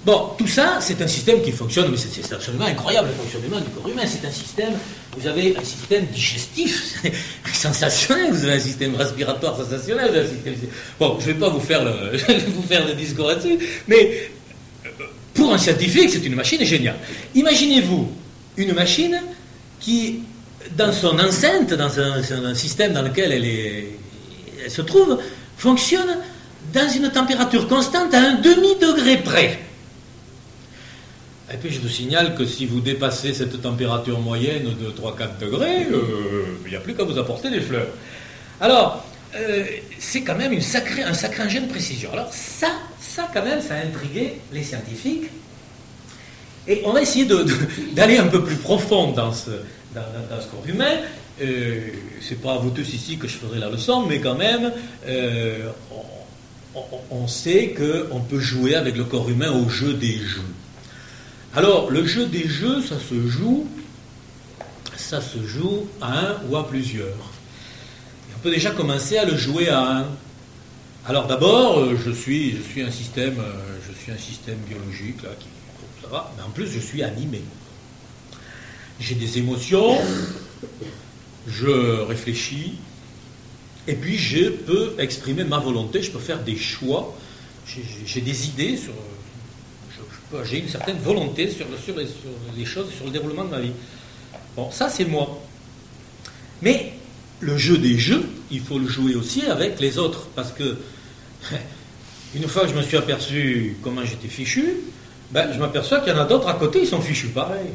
Bon, tout ça, c'est un système qui fonctionne, mais c'est absolument incroyable le fonctionnement du corps humain. C'est un système, vous avez un système digestif sensationnel, vous avez un système respiratoire sensationnel. bon, je ne vais pas vous faire le, vous faire le discours là-dessus, mais pour un scientifique, c'est une machine géniale. Imaginez-vous une machine qui, dans son enceinte, dans un, système dans lequel elle, se trouve, fonctionne dans une température constante à un demi-degré près. Et puis je vous signale que si vous dépassez cette température moyenne de 3-4 degrés, euh, il n'y a plus qu'à vous apporter des fleurs. Alors, euh, c'est quand même une sacrée, un sacré engin de précision. Alors ça, ça quand même, ça a intrigué les scientifiques. Et on va essayer d'aller un peu plus profond dans ce, dans, ce corps humain. Euh, c'est pas à vous tous ici que je ferai la leçon, mais quand même, euh, on, on, sait qu'on peut jouer avec le corps humain au jeu des jeux. Alors, le jeu des jeux, ça se joue, ça se joue à un ou à plusieurs. Peut déjà commencer à le jouer à un. Alors d'abord, euh, je suis, un système, euh, je suis un système biologique là, qui, ça va, mais en plus je suis animé. J'ai des émotions, je réfléchis, et puis je peux exprimer ma volonté, je peux faire des choix, j'ai des idées sur j'ai une certaine volonté sur, sur, les, sur, les, choses, sur le déroulement de ma vie. Bon, ça c'est moi. Mais le jeu des jeux, il faut le jouer aussi avec les autres, parce que une fois que je me suis aperçu comment j'étais fichu, ben, je m'aperçois qu'il y en a d'autres à côté, ils sont fichus pareil.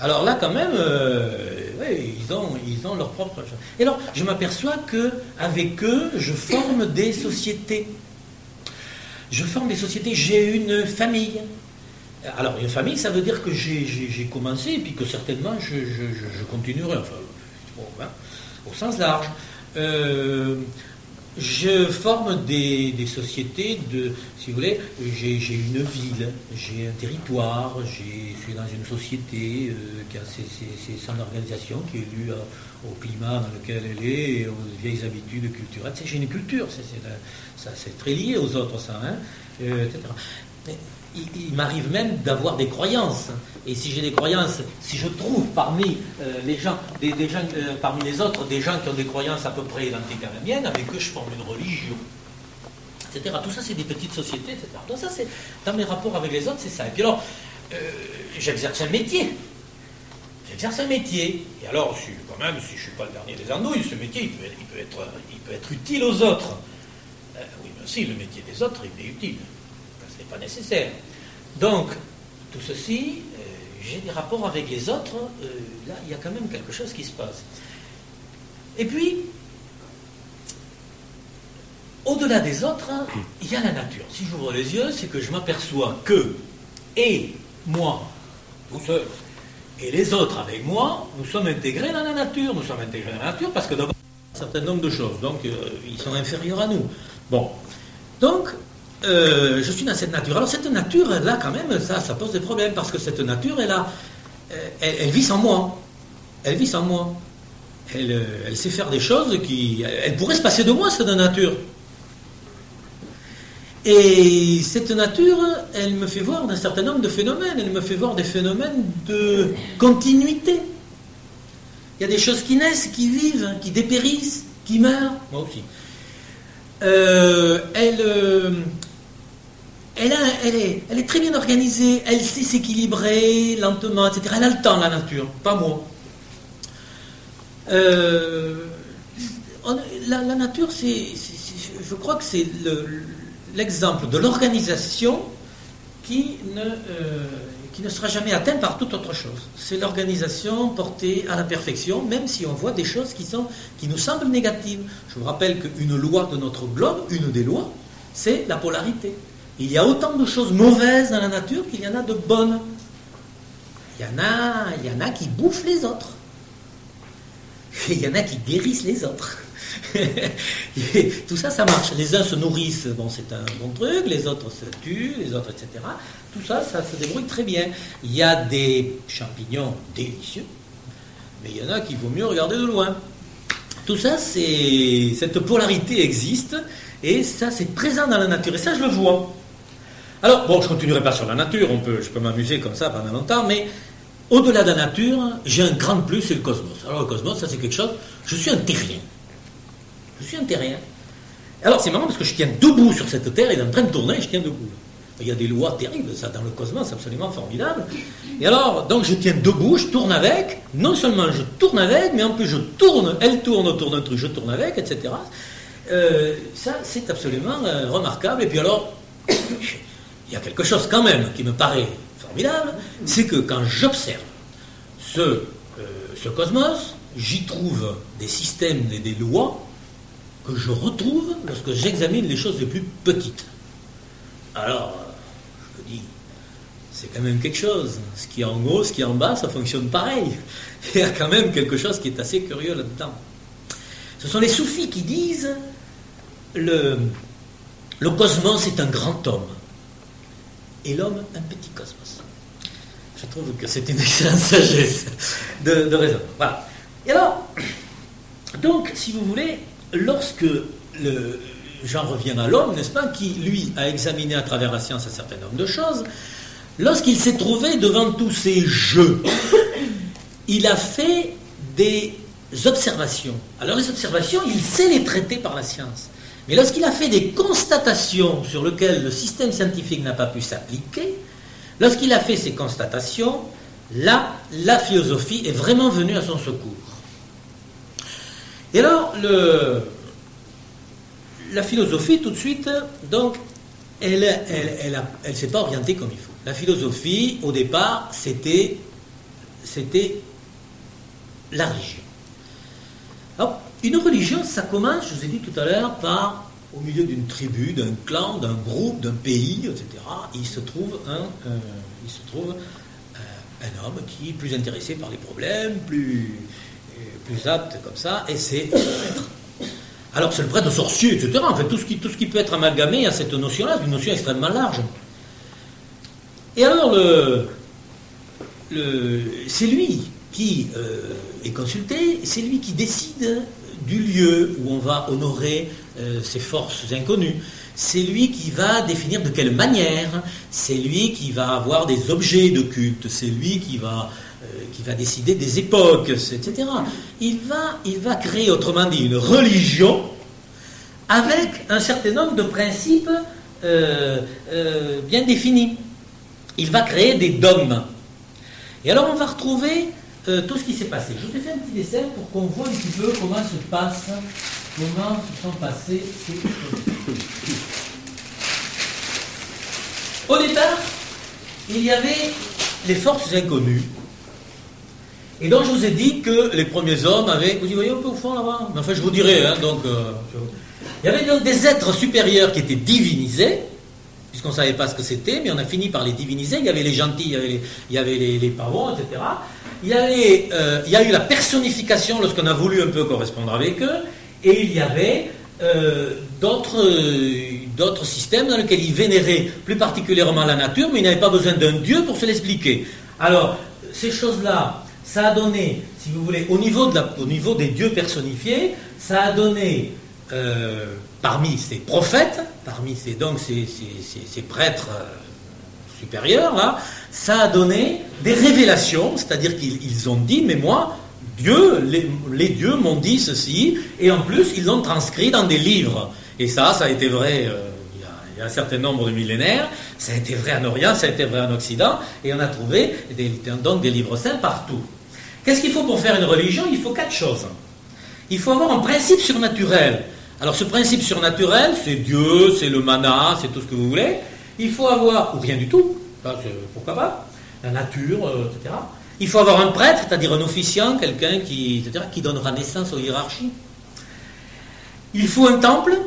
Alors là, quand même, euh, ils, ont, ils ont leur propre. Et alors, je m'aperçois que avec eux, je forme des sociétés. Je forme des sociétés. J'ai une famille. Alors, une famille, ça veut dire que j'ai commencé et puis que certainement je, continuerai. Enfin, hein, au sens large. Euh, je forme des, sociétés de, si vous voulez, j'ai une ville, j'ai un territoire, je suis dans une société euh, son organisation, qui est lue au climat dans lequel elle est, aux vieilles habitudes culturelles. J'ai une culture, c'est très lié aux autres, ça, hein, euh, etc il, m'arrive même d'avoir des croyances. Et si j'ai des croyances, si je trouve parmi euh, les gens, des, gens euh, parmi les autres, des gens qui ont des croyances à peu près identiques à la mienne, avec eux je forme une religion, etc. Tout ça, c'est des petites sociétés, etc. Donc ça, c'est dans mes rapports avec les autres, c'est ça. Et puis alors, euh, j'exerce un métier. J'exerce un métier. Et alors, si, quand même, si je ne suis pas le dernier des andouilles, ce métier, il peut, il peut, être, il peut être utile aux autres. oui, mais aussi, le métier des autres, il est utile pas nécessaire. Donc, tout ceci, euh, j'ai des rapports avec les autres, euh, là, il y a quand même quelque chose qui se passe. Et puis, au-delà des autres, il y a la nature. Si j'ouvre les yeux, c'est que je m'aperçois que, et moi, tout seul, et les autres avec moi, nous sommes intégrés dans la nature. Nous sommes intégrés dans la nature parce que d'abord, un certain nombre de choses, donc euh, ils sont inférieurs à nous. Bon. Donc, euh, je suis dans cette nature. Alors cette nature, là, quand même, ça, ça pose des problèmes, parce que cette nature, elle, a, euh, elle, vit sans moi. Elle vit sans moi. Elle, euh, elle, sait faire des choses qui... Elle pourrait se passer de moi, cette nature. Et cette nature, elle me fait voir un certain nombre de phénomènes. Elle me fait voir des phénomènes de continuité. Il y a des choses qui naissent, qui vivent, qui dépérissent, qui meurent. Moi aussi. elle, elle, est, très bien organisée, elle sait s'équilibrer lentement, etc. Elle a le temps, la nature, pas moi. Euh, la, nature, c'est, je crois que c'est l'exemple de l'organisation qui ne, euh, sera jamais atteinte par toute autre chose. C'est l'organisation portée à la perfection, même si on voit des choses qui, sont, qui nous semblent négatives. Je vous rappelle qu'une loi de notre globe, une des lois, c'est la polarité. Il y a autant de choses mauvaises dans la nature qu'il y en a de bonnes. Il y en a, il y en a qui bouffent les autres. Et il y en a qui guérissent les autres. tout ça, ça marche. Les uns se nourrissent, bon, c'est un bon truc, les autres se tuent, les autres, etc. Tout ça, ça se débrouille très bien. Il y a des champignons délicieux, mais il y en a qui vaut mieux regarder de loin. Tout ça, c'est cette polarité existe, et ça, c'est présent dans la nature, et ça, je le vois. Alors, bon, je ne continuerai pas sur la nature, on peut, je peux m'amuser comme ça pendant longtemps, mais au-delà de la nature, j'ai un grand plus, c'est le cosmos. Alors, le cosmos, ça c'est quelque chose, je suis un terrien. Je suis un terrien. Alors, c'est marrant parce que je tiens debout sur cette terre, il est en train de tourner, je tiens debout. Il y a des lois terribles, ça, dans le cosmos, absolument formidable. Et alors, donc, je tiens debout, je tourne avec. Non seulement je tourne avec, mais en plus je tourne, elle tourne autour d'un truc, je tourne avec, etc. Euh, ça, c'est absolument euh, remarquable. Et puis alors, il y a quelque chose quand même qui me paraît formidable, c'est que quand j'observe ce, euh, ce cosmos, j'y trouve des systèmes et des lois que je retrouve lorsque j'examine les choses les plus petites. Alors, je me dis, c'est quand même quelque chose. Ce qui est en haut, ce qui est en bas, ça fonctionne pareil. Il y a quand même quelque chose qui est assez curieux là-dedans. Ce sont les soufis qui disent le, le cosmos est un grand homme et l'homme un petit cosmos. Je trouve que c'est une excellente sagesse de, raison. Voilà. Et alors, donc, si vous voulez, lorsque le, j'en reviens à l'homme, n'est-ce pas, qui, lui, a examiné à travers la science un certain nombre de choses, lorsqu'il s'est trouvé devant tous ces jeux, il a fait des observations. Alors les observations, il sait les traiter par la science. Mais lorsqu'il a fait des constatations sur lesquelles le système scientifique n'a pas pu s'appliquer, lorsqu'il a fait ces constatations, là, la philosophie est vraiment venue à son secours. Et alors, la philosophie, tout de suite, donc, elle elle, elle, s'est pas orientée comme il faut. La philosophie, au départ, c'était, c'était la religion. Une religion, ça commence, je vous ai dit tout à l'heure, par au milieu d'une tribu, d'un clan, d'un groupe, d'un pays, etc. Il se trouve un, euh, euh, un homme qui est plus intéressé par les problèmes, plus, euh, plus apte comme ça, et c'est le prêtre. Alors c'est le prêtre sorcier, etc. En fait, tout ce qui, peut être amalgamé à cette notion-là, c'est une notion extrêmement large. Et alors, c'est lui qui est consulté, c'est lui qui décide du lieu où on va honorer euh, ces forces inconnues. C'est lui qui va définir de quelle manière, c'est lui qui va avoir des objets de culte, c'est lui qui va, euh, qui va décider des époques, etc. Il va, il va créer, autrement dit, une religion avec un certain nombre de principes euh, bien définis. Il va créer des dogmes. Et alors on va retrouver tout ce qui s'est passé. Je vous ai fait un petit dessin pour qu'on voit un petit peu comment se passe comment se sont passées ces choses. Au départ, il y avait les forces inconnues. Et donc je vous ai dit que les premiers hommes avaient. Vous y voyez un peu au fond là-bas? Enfin, je vous dirai. Hein, donc, euh, il y avait donc des êtres supérieurs qui étaient divinisés, puisqu'on ne savait pas ce que c'était, mais on a fini par les diviniser. Il y avait les gentils, il y avait les, il etc. Il y, avait, euh, il y a eu la personnification lorsqu'on a voulu un peu correspondre avec eux. Et il y avait euh, d'autres systèmes dans lesquels ils vénéraient plus particulièrement la nature, mais ils n'avaient pas besoin d'un dieu pour se l'expliquer. Alors, ces choses-là, ça a donné, si vous voulez, au niveau des dieux personnifiés, ça a donné, euh, parmi ces prophètes, parmi ces, donc ces, prêtres euh, supérieurs, là, ça a donné des révélations, c'est-à-dire qu'ils ont dit, mais moi, Dieu, les, dieux m'ont dit ceci, et en plus, ils l'ont transcrit dans des livres. Et ça, ça a été vrai euh, il, y a, un certain nombre de millénaires, ça a été vrai en Orient, ça a été vrai en Occident, et on a trouvé donc des livres saints partout. Qu'est-ce qu'il faut pour faire une religion? Il faut quatre choses. Il faut avoir un principe surnaturel. Alors ce principe surnaturel, c'est Dieu, c'est le mana, c'est tout ce que vous voulez. Il faut avoir, ou rien du tout, pourquoi pas, la nature, euh, etc. Il faut avoir un prêtre, c'est-à-dire un officiant, quelqu'un qui, qui donnera naissance aux hiérarchies. Il faut un temple.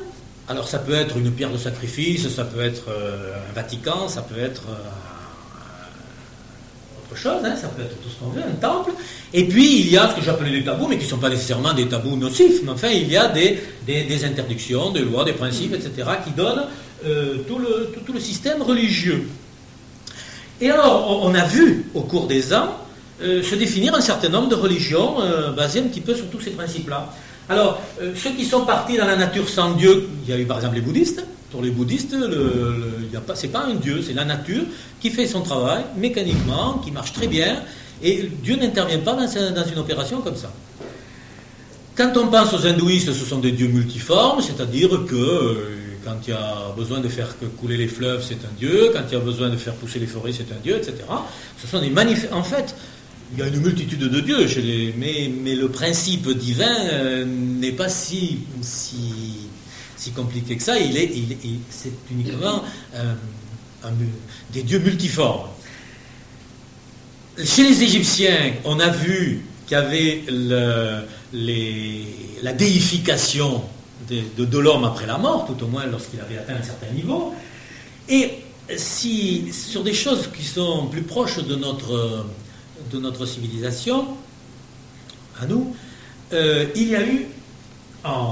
Alors ça peut être une pierre de sacrifice, ça peut être euh, un Vatican, ça peut être euh, chose, hein, ça peut être tout ce qu'on veut, un temple. Et puis il y a ce que j'appelais des tabous, mais qui ne sont pas nécessairement des tabous nocifs, mais enfin il y a des, des, interdictions, des lois, des principes, etc., qui donnent euh, tout, le, tout, le système religieux. Et alors on a vu au cours des ans euh, se définir un certain nombre de religions euh, basées un petit peu sur tous ces principes-là. Alors, ceux qui sont partis dans la nature sans Dieu, il y a eu par exemple les bouddhistes. Pour les bouddhistes, ce n'est pas un Dieu, c'est la nature qui fait son travail mécaniquement, qui marche très bien, et Dieu n'intervient pas dans, une opération comme ça. Quand on pense aux hindouistes, ce sont des dieux multiformes, c'est-à-dire que quand il y a besoin de faire couler les fleuves, c'est un dieu, quand il y a besoin de faire pousser les forêts, c'est un dieu, etc. Ce sont des manif... En fait, il y a une multitude de dieux, chez les, mais, mais, le principe divin euh, n'est pas si, si, si, compliqué que ça. Il est, il, c'est uniquement euh, des dieux multiformes. Chez les Égyptiens, on a vu qu'il y avait le, les, la déification de, de l'homme après la mort, tout au moins lorsqu'il avait atteint un certain niveau. Et si, sur des choses qui sont plus proches de notre de notre civilisation, à nous, euh, il y a eu,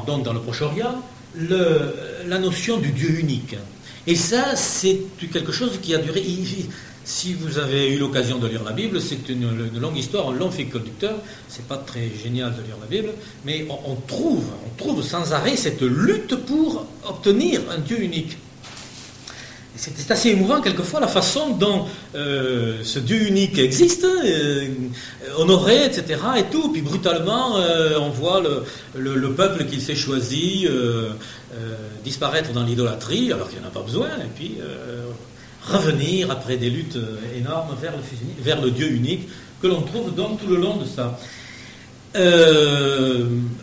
donc dans le Proche-Orient, la notion du Dieu unique. Et ça, c'est quelque chose qui a duré. Si vous avez eu l'occasion de lire la Bible, c'est une, longue histoire, un long fil conducteur. C'est pas très génial de lire la Bible, mais on, trouve, on trouve sans arrêt cette lutte pour obtenir un Dieu unique. C'est assez émouvant quelquefois la façon dont euh, ce Dieu unique existe, euh, honoré, etc. et tout. Puis brutalement, euh, on voit le, peuple qu'il s'est choisi disparaître dans l'idolâtrie, alors qu'il n'y en a pas besoin, et puis revenir après des luttes énormes vers le Dieu unique que l'on trouve donc tout le long de ça.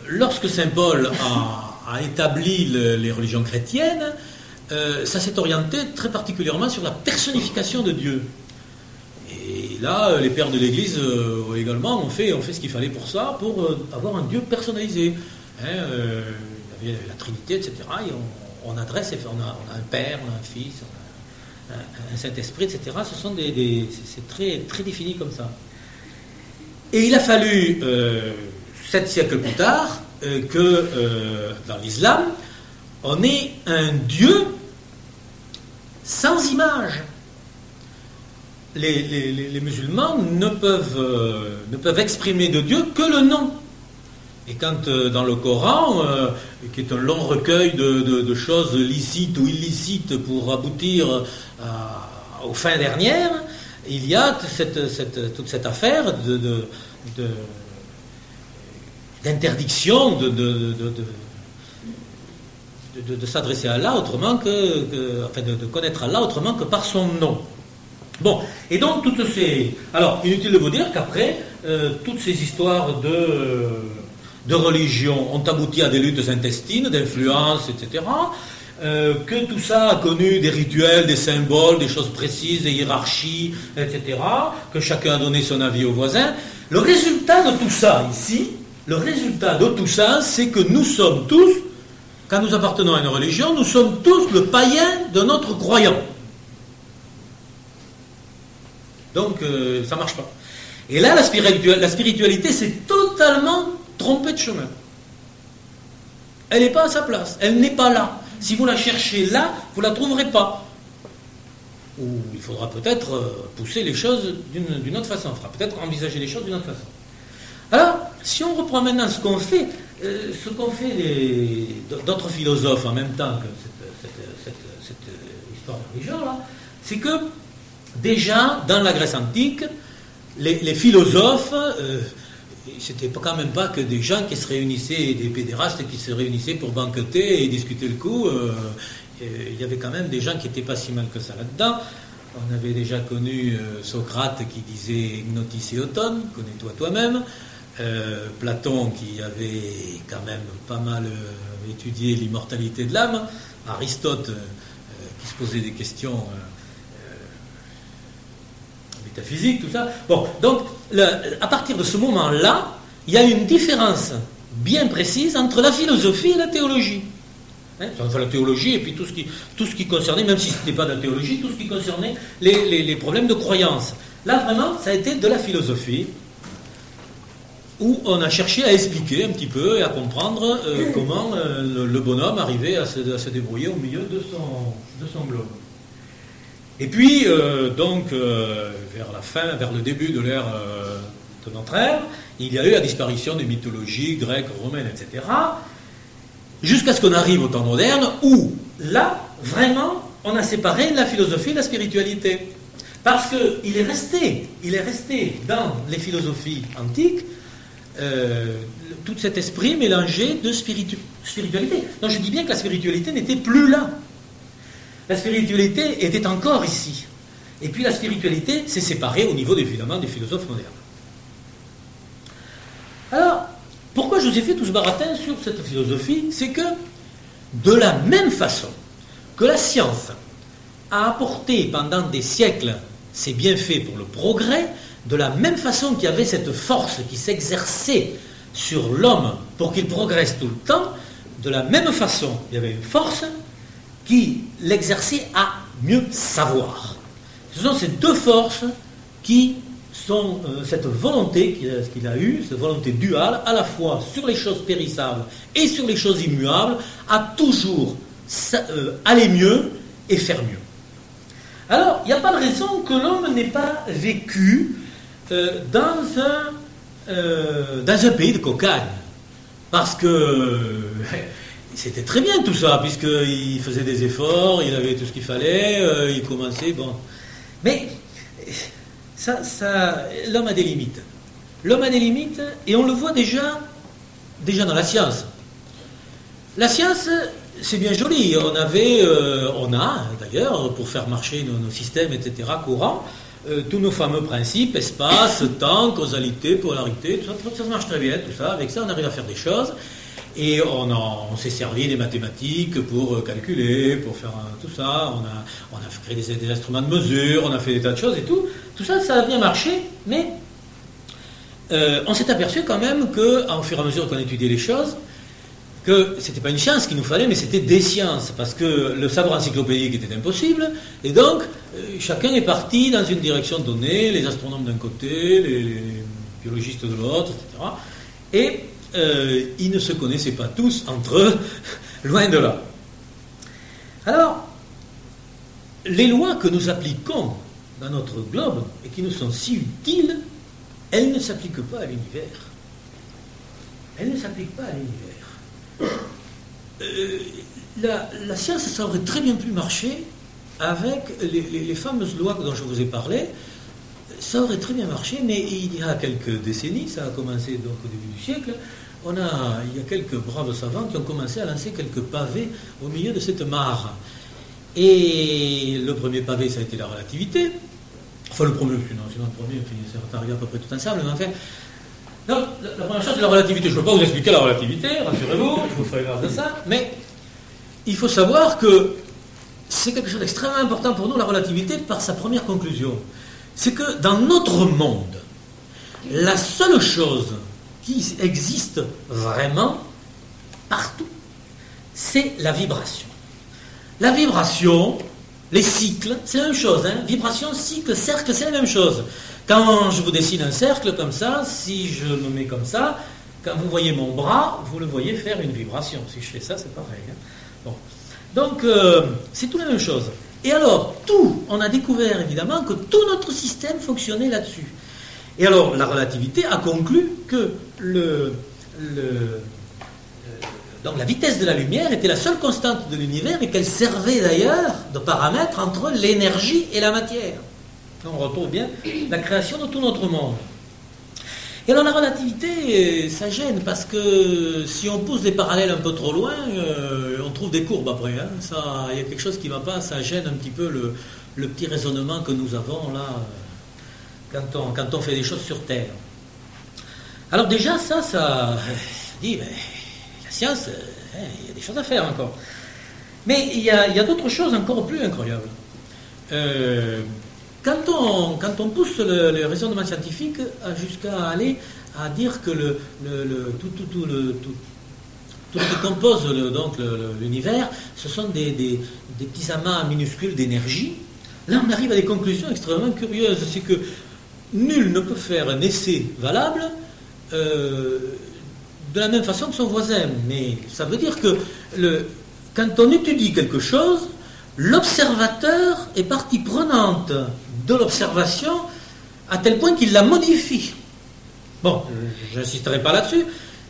lorsque Saint Paul a, établi les religions chrétiennes, euh, ça s'est orienté très particulièrement sur la personnification de Dieu. Et là, les pères de l'Église également ont fait, ce qu'il fallait pour ça, pour avoir un Dieu personnalisé. Hein, il y avait la Trinité, etc. Et on, adresse, on a, un Père, on a un Fils, un, Saint-Esprit, etc. Ce sont des, c'est très, très défini comme ça. Et il a fallu, euh, sept siècles plus tard, euh, que euh, dans l'islam, on ait un Dieu sans image. Les, musulmans ne peuvent, ne peuvent exprimer de Dieu que le nom. Et quand dans le Coran, qui est un long recueil de, choses licites ou illicites pour aboutir aux fins dernières, il y a toute cette affaire d'interdiction de, de, s'adresser à Allah autrement que, enfin de, connaître Allah autrement que par son nom. Bon, et donc toutes ces... Alors, inutile de vous dire qu'après, euh, toutes ces histoires de, de religion ont abouti à des luttes intestines, d'influence, etc. Euh, que tout ça a connu des rituels, des symboles, des choses précises, des hiérarchies, etc., que chacun a donné son avis au voisin. Le résultat de tout ça ici, le résultat de tout ça, c'est que nous sommes tous, quand nous appartenons à une religion, nous sommes tous le païen de notre croyant. Donc euh, ça ne marche pas. Et là, la spiritualité, la spiritualité c'est totalement trompé de chemin. Elle n'est pas à sa place, elle n'est pas là. Si vous la cherchez là, vous ne la trouverez pas. Ou il faudra peut-être euh, pousser les choses d'une autre façon. Il faudra peut-être envisager les choses d'une autre façon. Alors, si on reprend maintenant ce qu'ont fait, euh, ce qu'ont fait d'autres philosophes en même temps que cette, histoire de religion c'est que déjà dans la Grèce antique, les, philosophes euh, c'était quand même pas que des gens qui se réunissaient, des pédérastes qui se réunissaient pour banqueter et discuter le coup. Euh, il y avait quand même des gens qui n'étaient pas si mal que ça là-dedans. On avait déjà connu euh, Socrate qui disait Gnotis et automne, connais-toi toi-même. Euh, Platon qui avait quand même pas mal étudié l'immortalité de l'âme. Aristote qui se posait des questions métaphysique, tout ça. Bon, donc, à partir de ce moment-là, il y a une différence bien précise entre la philosophie et la théologie. Hein, enfin, la théologie et puis tout ce qui, tout ce qui concernait, même si ce n'était pas de la théologie, tout ce qui concernait les, problèmes de croyance. Là, vraiment, ça a été de la philosophie, où on a cherché à expliquer un petit peu et à comprendre euh, comment euh, le, bonhomme arrivait à se, à se, débrouiller au milieu de son, de son globe. Et puis, euh, donc, vers la fin, vers le début de l'ère de notre ère, il y a eu la disparition des mythologies grecques, romaines, etc., jusqu'à ce qu'on arrive au temps moderne, où, là, vraiment, on a séparé la philosophie et la spiritualité. Parce qu'il est resté, il est resté dans les philosophies antiques, tout cet esprit mélangé de spiritualité. Donc je dis bien que la spiritualité n'était plus là. La spiritualité était encore ici. Et puis la spiritualité s'est séparée au niveau évidemment des philosophes modernes. Alors, pourquoi je vous ai fait tout ce baratin sur cette philosophie? C'est que, de la même façon que la science a apporté pendant des siècles ses bienfaits pour le progrès, de la même façon qu'il y avait cette force qui s'exerçait sur l'homme pour qu'il progresse tout le temps, de la même façon, il y avait une force qui l'exerçait à mieux savoir. Ce sont ces deux forces qui sont euh, cette volonté qu'il a, eue, cette volonté duale, à la fois sur les choses périssables et sur les choses immuables, à toujours euh, aller mieux et faire mieux. Alors, il n'y a pas de raison que l'homme n'ait pas vécu euh, dans, un, dans un pays de cocagne. Parce que c'était très bien tout ça, puisqu'il faisait des efforts, il avait tout ce qu'il fallait, euh, il commençait, bon. Mais ça, ça, l'homme a des limites. L'homme a des limites, et on le voit déjà, déjà dans la science. La science, c'est bien joli. On avait, euh, on a d'ailleurs, pour faire marcher nos, systèmes, etc., courants, euh, tous nos fameux principes, espace, temps, causalité, polarité, tout ça, ça marche très bien, tout ça. Avec ça, on arrive à faire des choses. Et on, on s'est servi des mathématiques pour euh, calculer, pour faire tout ça. On a, on créé des, instruments de mesure, on a fait des tas de choses et tout. Tout ça, ça a bien marché, mais euh, on s'est aperçu quand même qu'au fur et à mesure qu'on étudiait les choses, que ce n'était pas une science qu'il nous fallait, mais c'était des sciences, parce que le savoir encyclopédique était impossible, et donc euh, chacun est parti dans une direction donnée, les astronomes d'un côté, les, les, biologistes de l'autre, etc. Et euh, ils ne se connaissaient pas tous entre eux, loin de là. Alors, les lois que nous appliquons dans notre globe et qui nous sont si utiles, elles ne s'appliquent pas à l'univers. Elles ne s'appliquent pas à l'univers. Euh, la, science, ça aurait très bien pu marcher avec les, fameuses lois dont je vous ai parlé. Ça aurait très bien marché, mais il y a quelques décennies, ça a commencé donc au début du siècle, on a, il y a quelques braves savants qui ont commencé à lancer quelques pavés au milieu de cette mare. Et le premier pavé, ça a été la relativité. Enfin, le premier, non, sinon le premier, arrive à peu près tout ensemble, mais enfin. Donc, la, première chose, c'est la relativité. Je ne peux pas vous expliquer la relativité, rassurez-vous, je vous ferai grâce de ça, mais il faut savoir que c'est quelque chose d'extrêmement important pour nous, la relativité, par sa première conclusion. C'est que dans notre monde, la seule chose qui existe vraiment partout, c'est la vibration. La vibration, les cycles, c'est la même chose. Hein Vibration, cycle, cercle, c'est la même chose. Quand je vous dessine un cercle comme ça, si je me mets comme ça, quand vous voyez mon bras, vous le voyez faire une vibration. Si je fais ça, c'est pareil. Hein bon. Donc, euh, c'est tout la même chose. Et alors, tout, on a découvert évidemment que tout notre système fonctionnait là-dessus. Et alors, la relativité a conclu que donc la vitesse de la lumière était la seule constante de l'univers et qu'elle servait d'ailleurs de paramètre entre l'énergie et la matière. On retrouve bien la création de tout notre monde. Et alors la relativité, ça gêne parce que si on pousse des parallèles un peu trop loin, euh, on trouve des courbes après. Hein. Il y a quelque chose qui ne va pas, ça gêne un petit peu le, petit raisonnement que nous avons là quand on, fait des choses sur Terre. Alors déjà, ça, ça, dit, ben, la science, hein, il y a des choses à faire encore. Mais il y a, a d'autres choses encore plus incroyables. Euh, quand, on, pousse le, raisonnement scientifique jusqu'à aller à dire que tout, ce qui compose donc l'univers, ce sont des, petits amas minuscules d'énergie, là on arrive à des conclusions extrêmement curieuses. C'est que nul ne peut faire un essai valable euh, de la même façon que son voisin. Mais ça veut dire que quand on étudie quelque chose, l'observateur est partie prenante de l'observation à tel point qu'il la modifie. Bon, je n'insisterai pas là-dessus,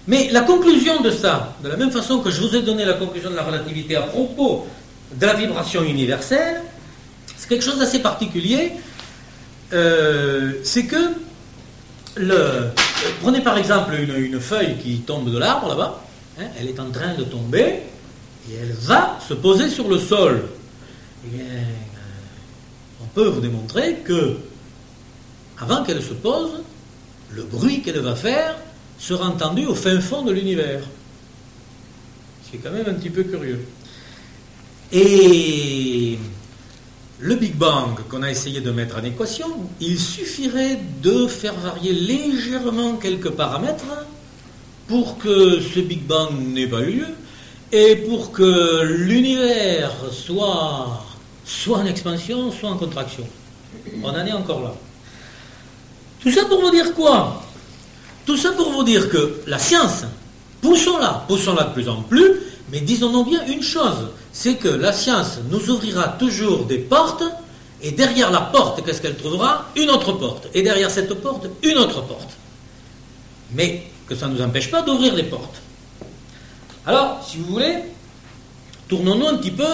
mais la conclusion de ça, de la même façon que je vous ai donné la conclusion de la relativité à propos de la vibration universelle, c'est quelque chose d'assez particulier. Euh, c'est que le, prenez par exemple une, feuille qui tombe de l'arbre là-bas, hein, elle est en train de tomber et elle va se poser sur le sol. Eh peut vous démontrer que, avant qu'elle se pose, le bruit qu'elle va faire sera entendu au fin fond de l'univers. C'est quand même un petit peu curieux. Et le Big Bang qu'on a essayé de mettre en équation, il suffirait de faire varier légèrement quelques paramètres pour que ce Big Bang n'ait pas eu lieu et pour que l'univers soit soit en expansion, soit en contraction. On en est encore là. Tout ça pour vous dire quoi? Tout ça pour vous dire que la science, poussons-la, poussons-la de plus en plus, mais disons-nous bien une chose, c'est que la science nous ouvrira toujours des portes, et derrière la porte, qu'est-ce qu'elle trouvera? Une autre porte. Et derrière cette porte, une autre porte. Mais que ça ne nous empêche pas d'ouvrir les portes. Alors, si vous voulez, tournons-nous un petit peu.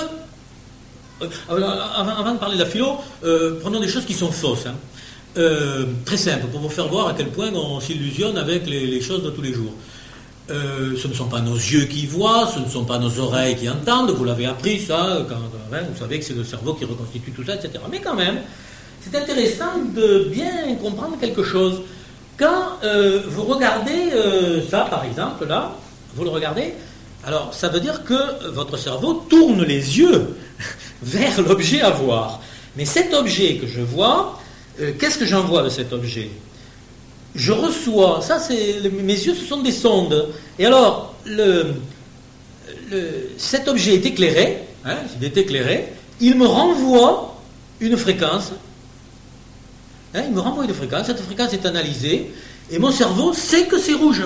Euh, avant, de parler de la philo, euh, prenons des choses qui sont fausses. Hein. Euh, très simple, pour vous faire voir à quel point on s'illusionne avec les, choses de tous les jours. Ce ne sont pas nos yeux qui voient, ce ne sont pas nos oreilles qui entendent, vous l'avez appris ça, vous savez que c'est le cerveau qui reconstitue tout ça, etc. Mais quand même, c'est intéressant de bien comprendre quelque chose. Quand vous regardez ça, par exemple, là, vous le regardez, alors ça veut dire que votre cerveau tourne les yeux vers l'objet à voir. Mais cet objet que je vois, euh, qu'est-ce que j'en vois de cet objet? Je reçois, ça c'est, mes yeux ce sont des sondes. Et alors, cet objet est éclairé, hein, il est éclairé, il me renvoie une fréquence. Hein, il me renvoie une fréquence, cette fréquence est analysée, et mon cerveau sait que c'est rouge.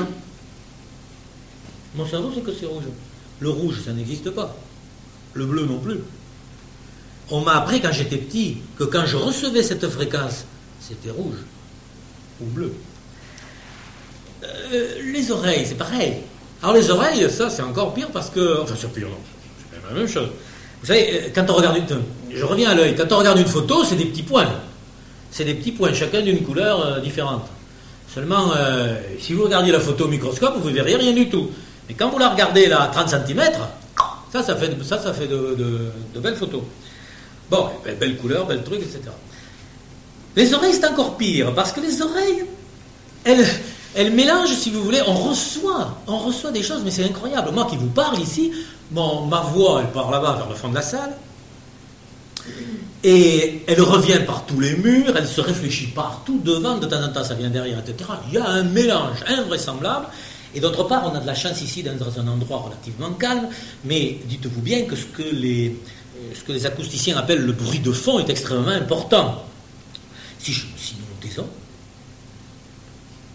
Mon cerveau sait que c'est rouge. Le rouge, ça n'existe pas. Le bleu non plus. On m'a appris quand j'étais petit que quand je recevais cette fréquence, c'était rouge ou bleu. Euh, les oreilles, c'est pareil. Alors les oreilles, ça c'est encore pire parce que... Enfin c'est pire, non, c'est la même chose. Vous savez, euh, quand on regarde une... Je reviens à l'œil. Quand on regarde une photo, c'est des petits points. C'est des petits points, chacun d'une couleur euh, différente. Seulement, si vous regardez la photo au microscope, vous ne verrez rien du tout. Mais quand vous la regardez là, à 30 cm, ça, ça fait, ça, ça fait de belles photos. Bon, belle, couleur, belle truc, etc. Les oreilles, c'est encore pire, parce que les oreilles, elles, elles mélangent, si vous voulez, on reçoit, on reçoit des choses, mais c'est incroyable. Moi qui vous parle ici, bon, ma voix, elle part là-bas vers le fond de la salle, et elle revient par tous les murs, elle se réfléchit partout, devant, de temps en temps ça vient derrière, etc. Il y a un mélange invraisemblable. Et d'autre part, on a de la chance ici d'être dans un endroit relativement calme, mais dites-vous bien que ce que les, ce que les acousticiens appellent le bruit de fond est extrêmement important. Si, nous nous taisons, ne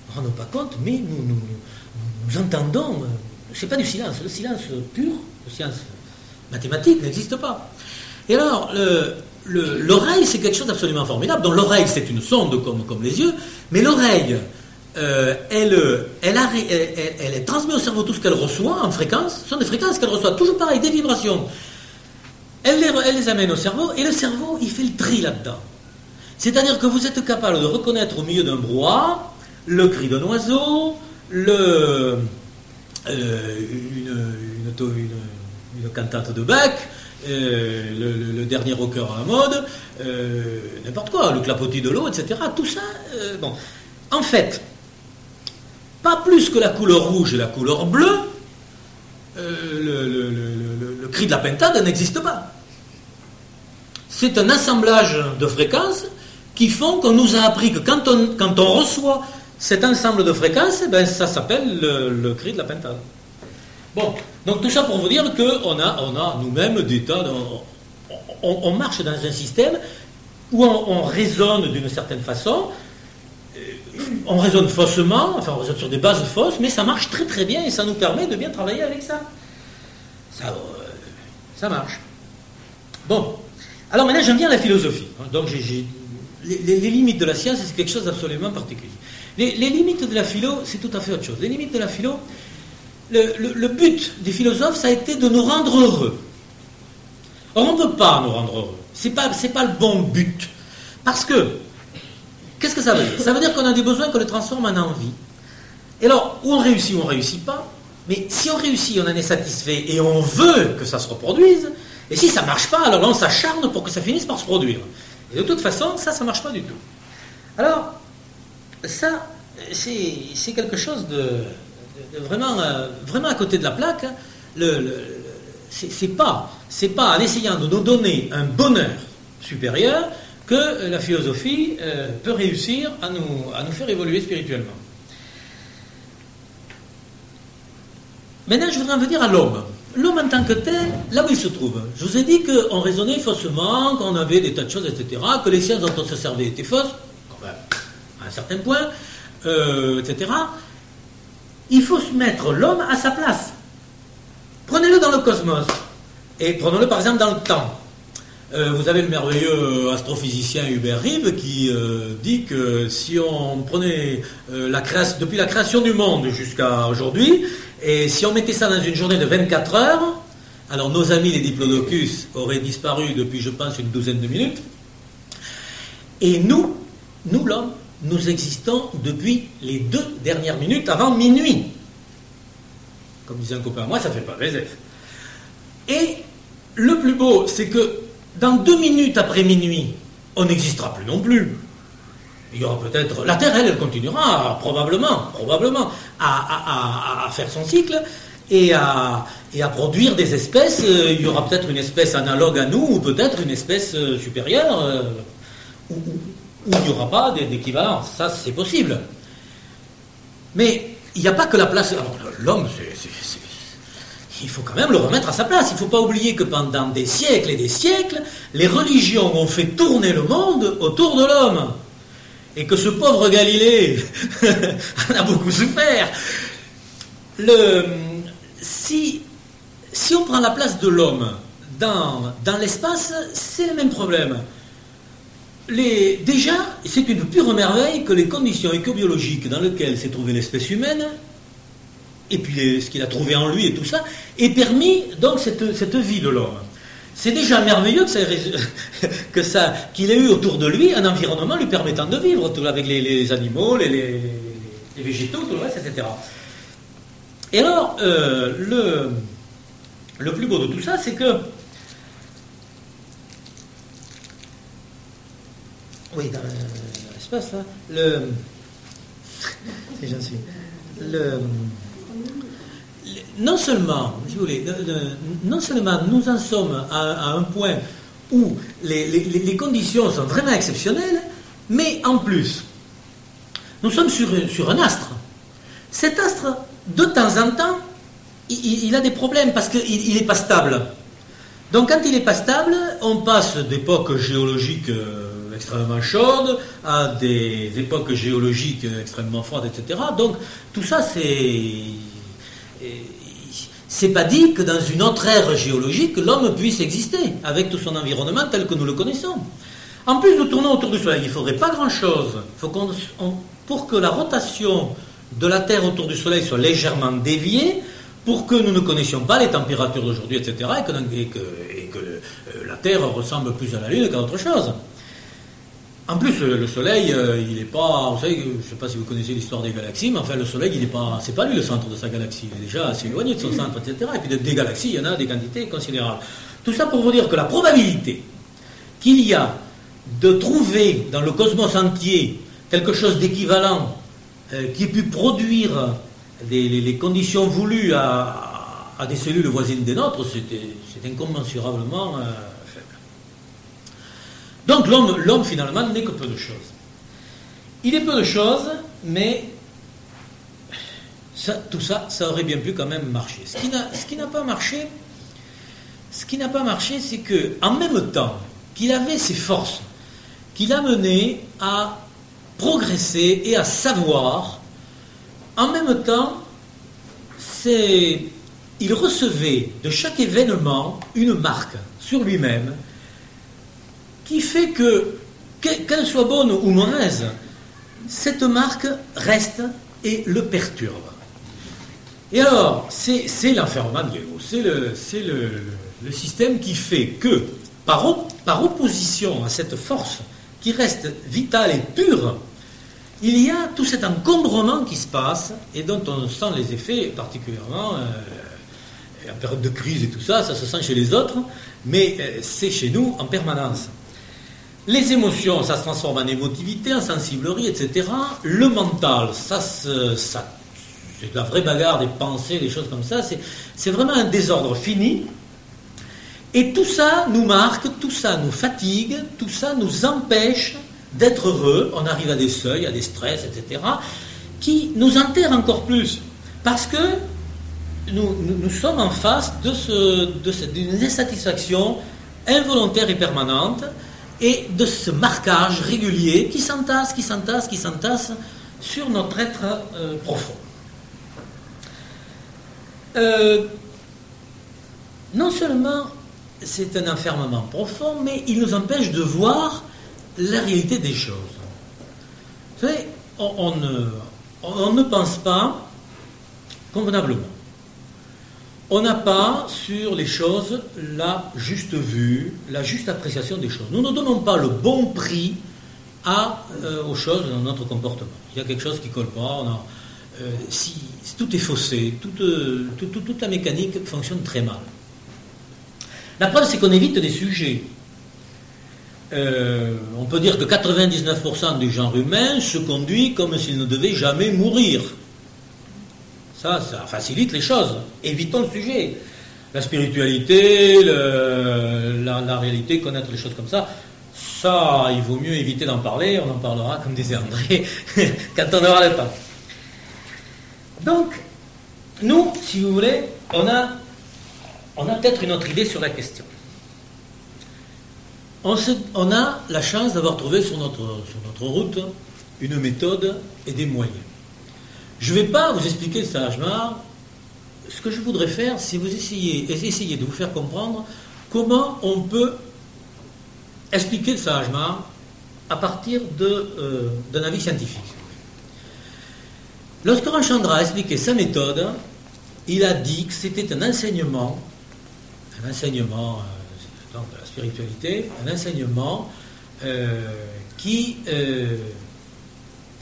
nous rendons pas compte, mais nous, nous, entendons, euh, ce n'est pas du silence, le silence pur, le silence mathématique n'existe pas. Et alors, l'oreille, c'est quelque chose d'absolument formidable. Donc l'oreille, c'est une sonde comme, comme les yeux, mais l'oreille, euh, elle, elle, elle, elle, transmet au cerveau tout ce qu'elle reçoit en fréquence. Ce sont des fréquences qu'elle reçoit, toujours pareil, des vibrations. Elle les, amène au cerveau et le cerveau, il fait le tri là-dedans. C'est-à-dire que vous êtes capable de reconnaître au milieu d'un brouhaha le cri d'un oiseau, le, euh, une, cantate de Bach, euh, le, dernier rocker à la mode, euh, n'importe quoi, le clapotis de l'eau, etc. Tout ça, bon. En fait, pas plus que la couleur rouge et la couleur bleue, le, cri de la pentade n'existe pas c'est un assemblage de fréquences qui font qu'on nous a appris que quand on, quand on reçoit cet ensemble de fréquences, eh ben, ça s'appelle le, cri de la pentade. Bon, donc tout ça pour vous dire qu'on a, on a nous-mêmes des tas on, marche dans un système où on, raisonne d'une certaine façon, euh, on raisonne faussement, enfin on raisonne sur des bases fausses, mais ça marche très très bien et ça nous permet de bien travailler avec ça. Ça, euh, ça marche. Bon, alors maintenant, j'aime bien la philosophie. Hein. Donc, les, limites de la science, c'est quelque chose d'absolument particulier. Les, limites de la philo, c'est tout à fait autre chose. Les limites de la philo, le, but des philosophes, ça a été de nous rendre heureux. Or, on ne peut pas nous rendre heureux. Ce n'est pas, pas le bon but. Parce que, qu'est-ce que ça veut dire? Ça veut dire qu'on a des besoins qu'on les transforme en envie. Et alors, on réussit ou on ne réussit pas. Mais si on réussit, on en est satisfait et on veut que ça se reproduise, et si ça ne marche pas, alors là, on s'acharne pour que ça finisse par se produire. Et de toute façon, ça, ça ne marche pas du tout. Alors, ça, c'est quelque chose de, vraiment, euh, vraiment à côté de la plaque. Hein. Le, c'est pas, en essayant de nous donner un bonheur supérieur que la philosophie euh, peut réussir à nous faire évoluer spirituellement. Maintenant, je voudrais en venir à l'homme l'homme en tant que tel, là où il se trouve. Je vous ai dit qu'on raisonnait faussement, qu'on avait des tas de choses, etc., que les sciences dont on se servait étaient fausses, quand même, à un certain point, euh, etc. Il faut se mettre l'homme à sa place. Prenez-le dans le cosmos. Et prenons-le par exemple dans le temps. Euh, vous avez le merveilleux astrophysicien Hubert Reeves qui euh, dit que si on prenait depuis la création du monde jusqu'à aujourd'hui, et si on mettait ça dans une journée de 24 heures, alors nos amis les diplodocus auraient disparu depuis, je pense, une douzaine de minutes. Et nous, nous l'homme, nous existons depuis les deux dernières minutes avant minuit. Comme disait un copain, moi ça fait pas baiser. Et le plus beau, c'est que dans deux minutes après minuit, on n'existera plus non plus. Il y aura peut-être. La Terre, elle, elle continuera, probablement, probablement, à, faire son cycle et à, produire des espèces. Il y aura peut-être une espèce analogue à nous, ou peut-être une espèce euh, supérieure, euh, où, il n'y aura pas d'équivalent. Ça, c'est possible. Mais il n'y a pas que la place. L'homme, il faut quand même le remettre à sa place. Il ne faut pas oublier que pendant des siècles et des siècles, les religions ont fait tourner le monde autour de l'homme. Et que ce pauvre Galilée en a beaucoup souffert. Si, on prend la place de l'homme dans, l'espace, c'est le même problème. Déjà, c'est une pure merveille que les conditions écobiologiques dans lesquelles s'est trouvée l'espèce humaine, et puis ce qu'il a trouvé en lui et tout ça, aient permis donc cette, cette vie de l'homme. C'est déjà merveilleux que qu'il ait eu autour de lui un environnement lui permettant de vivre, avec les, animaux, les, végétaux, tout le reste, etc. Et alors, euh, le, le plus beau de tout ça, c'est que Oui, dans l'espace, là. Le. Si j'en suis. Le. Non seulement, non seulement nous en sommes à, un point où les, conditions sont vraiment exceptionnelles, mais en plus, nous sommes sur, sur un astre. Cet astre, de temps en temps, il, a des problèmes parce qu'il n'est pas stable. Donc quand il n'est pas stable, on passe d'époques géologiques euh, extrêmement chaudes, à des époques géologiques extrêmement froides, etc. Donc tout ça, c'est. C'est pas dit que dans une autre ère géologique, l'homme puisse exister avec tout son environnement tel que nous le connaissons. En plus, nous tournons autour du Soleil. Il ne faudrait pas grand-chose pour que la rotation de la Terre autour du Soleil soit légèrement déviée, pour que nous ne connaissions pas les températures d'aujourd'hui, etc., et que, euh, la Terre ressemble plus à la Lune qu'à autre chose. En plus, le Soleil, euh, il n'est pas. Vous savez, je ne sais pas si vous connaissez l'histoire des galaxies, mais enfin, le Soleil, il n'est pas. C'est pas lui le centre de sa galaxie. Il est déjà assez éloigné de son centre, etc. Et puis des galaxies, il y en a des quantités considérables. Tout ça pour vous dire que la probabilité qu'il y a de trouver dans le cosmos entier quelque chose d'équivalent euh, qui ait pu produire les, conditions voulues à, des cellules voisines des nôtres, c'est incommensurablement. Euh, donc l'homme, finalement, n'est que peu de choses. Il est peu de choses, mais tout ça, ça aurait bien pu quand même marcher. Ce qui n'a pas marché, c'est que en même temps qu'il avait ses forces, qu'il a mené à progresser et à savoir, en même temps, il recevait de chaque événement une marque sur lui-même qui fait que, qu'elle soit bonne ou mauvaise, cette marque reste et le perturbe. Et alors, c'est l'ego, c'est le, le, système qui fait que, par, par opposition à cette force qui reste vitale et pure, il y a tout cet encombrement qui se passe et dont on sent les effets particulièrement euh, en période de crise et tout ça, ça se sent chez les autres, mais euh, c'est chez nous en permanence. Les émotions, ça se transforme en émotivité, en sensiblerie, etc. Le mental, ça, c'est de la vraie bagarre des pensées, des choses comme ça. C'est vraiment un désordre fini. Et tout ça nous marque, tout ça nous fatigue, tout ça nous empêche d'être heureux. On arrive à des seuils, à des stress, etc. qui nous enterrent encore plus. Parce que nous, sommes en face d'une insatisfaction involontaire et permanente et de ce marquage régulier qui s'entasse, qui s'entasse, qui s'entasse sur notre être euh, profond. Euh, non seulement c'est un enfermement profond, mais il nous empêche de voir la réalité des choses. Vous savez, on ne pense pas convenablement on n'a pas sur les choses la juste vue, la juste appréciation des choses. Nous ne donnons pas le bon prix euh, aux choses dans notre comportement. Il y a quelque chose qui ne colle pas, euh, si, tout est faussé, euh, toute la mécanique fonctionne très mal. La preuve, c'est qu'on évite des sujets. on peut dire que 99% du genre humain se conduit comme s'il ne devait jamais mourir. Ça, ça facilite les choses. Évitons le sujet. La spiritualité, la, réalité, connaître les choses comme ça, ça, il vaut mieux éviter d'en parler. On en parlera, comme disait André, quand on aura le temps. Donc, nous, si vous voulez, on a, on a peut-être une autre idée sur la question on, a la chance d'avoir trouvé sur notre, sur notre route une méthode et des moyens. Je ne vais pas vous expliquer sagement. Ce que je voudrais faire, c'est vous essayer, de vous faire comprendre comment on peut expliquer le sagement à partir euh, d'un avis scientifique. Lorsque Ranchandra a expliqué sa méthode, il a dit que c'était un enseignement, un enseignement euh, donc la spiritualité, un enseignement euh, qui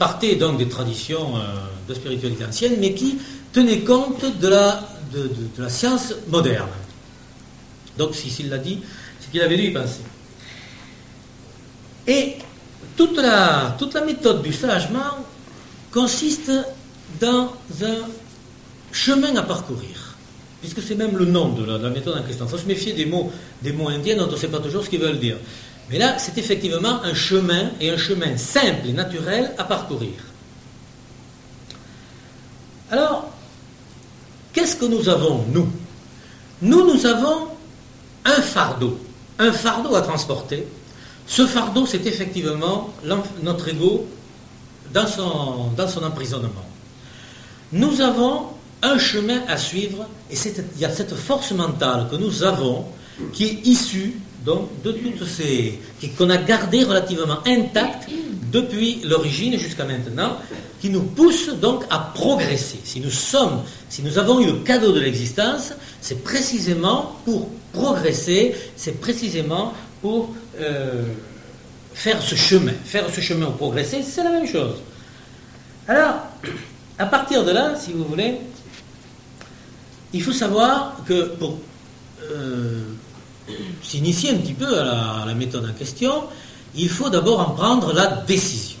partait donc des traditions euh, de spiritualité ancienne, mais qui tenait compte de la, de, la science moderne. Donc, si s'il l'a dit, c'est qu'il avait dû y penser. Et toute la, toute la méthode du sagement consiste dans un chemin à parcourir puisque c'est même le nom de la, méthode en question. Il faut se méfier des mots, des mots indiens dont on ne sait pas toujours ce qu'ils veulent dire. Mais là, c'est effectivement un chemin, et un chemin simple et naturel à parcourir. Alors, qu'est-ce que nous avons, nous? Nous, nous avons un fardeau, un fardeau à transporter. Ce fardeau, c'est effectivement notre ego dans son, dans son emprisonnement. Nous avons un chemin à suivre, et il y a cette force mentale que nous avons qui est issue donc, de toutes ces. qu'on a gardé relativement intacte depuis l'origine jusqu'à maintenant, qui nous pousse donc à progresser. Si nous sommes, si nous avons eu le cadeau de l'existence, c'est précisément pour progresser, c'est précisément pour euh, faire ce chemin. Faire ce chemin pour progresser, c'est la même chose. Alors, à partir de là, si vous voulez, il faut savoir que pour euh, s'initier un petit peu à la, méthode en question, il faut d'abord en prendre la décision.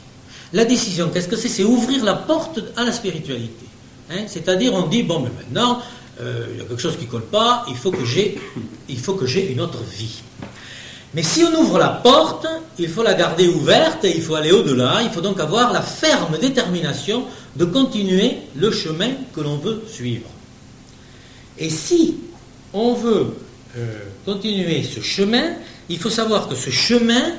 La décision, qu'est-ce que c'est? C'est ouvrir la porte à la spiritualité. Hein? C'est-à-dire, on dit, bon, mais maintenant, euh, il y a quelque chose qui ne colle pas, il faut que j'ai, une autre vie. Mais si on ouvre la porte, il faut la garder ouverte il faut aller au-delà. Il faut donc avoir la ferme détermination de continuer le chemin que l'on veut suivre. Et si on veut continuer ce chemin, il faut savoir que ce chemin,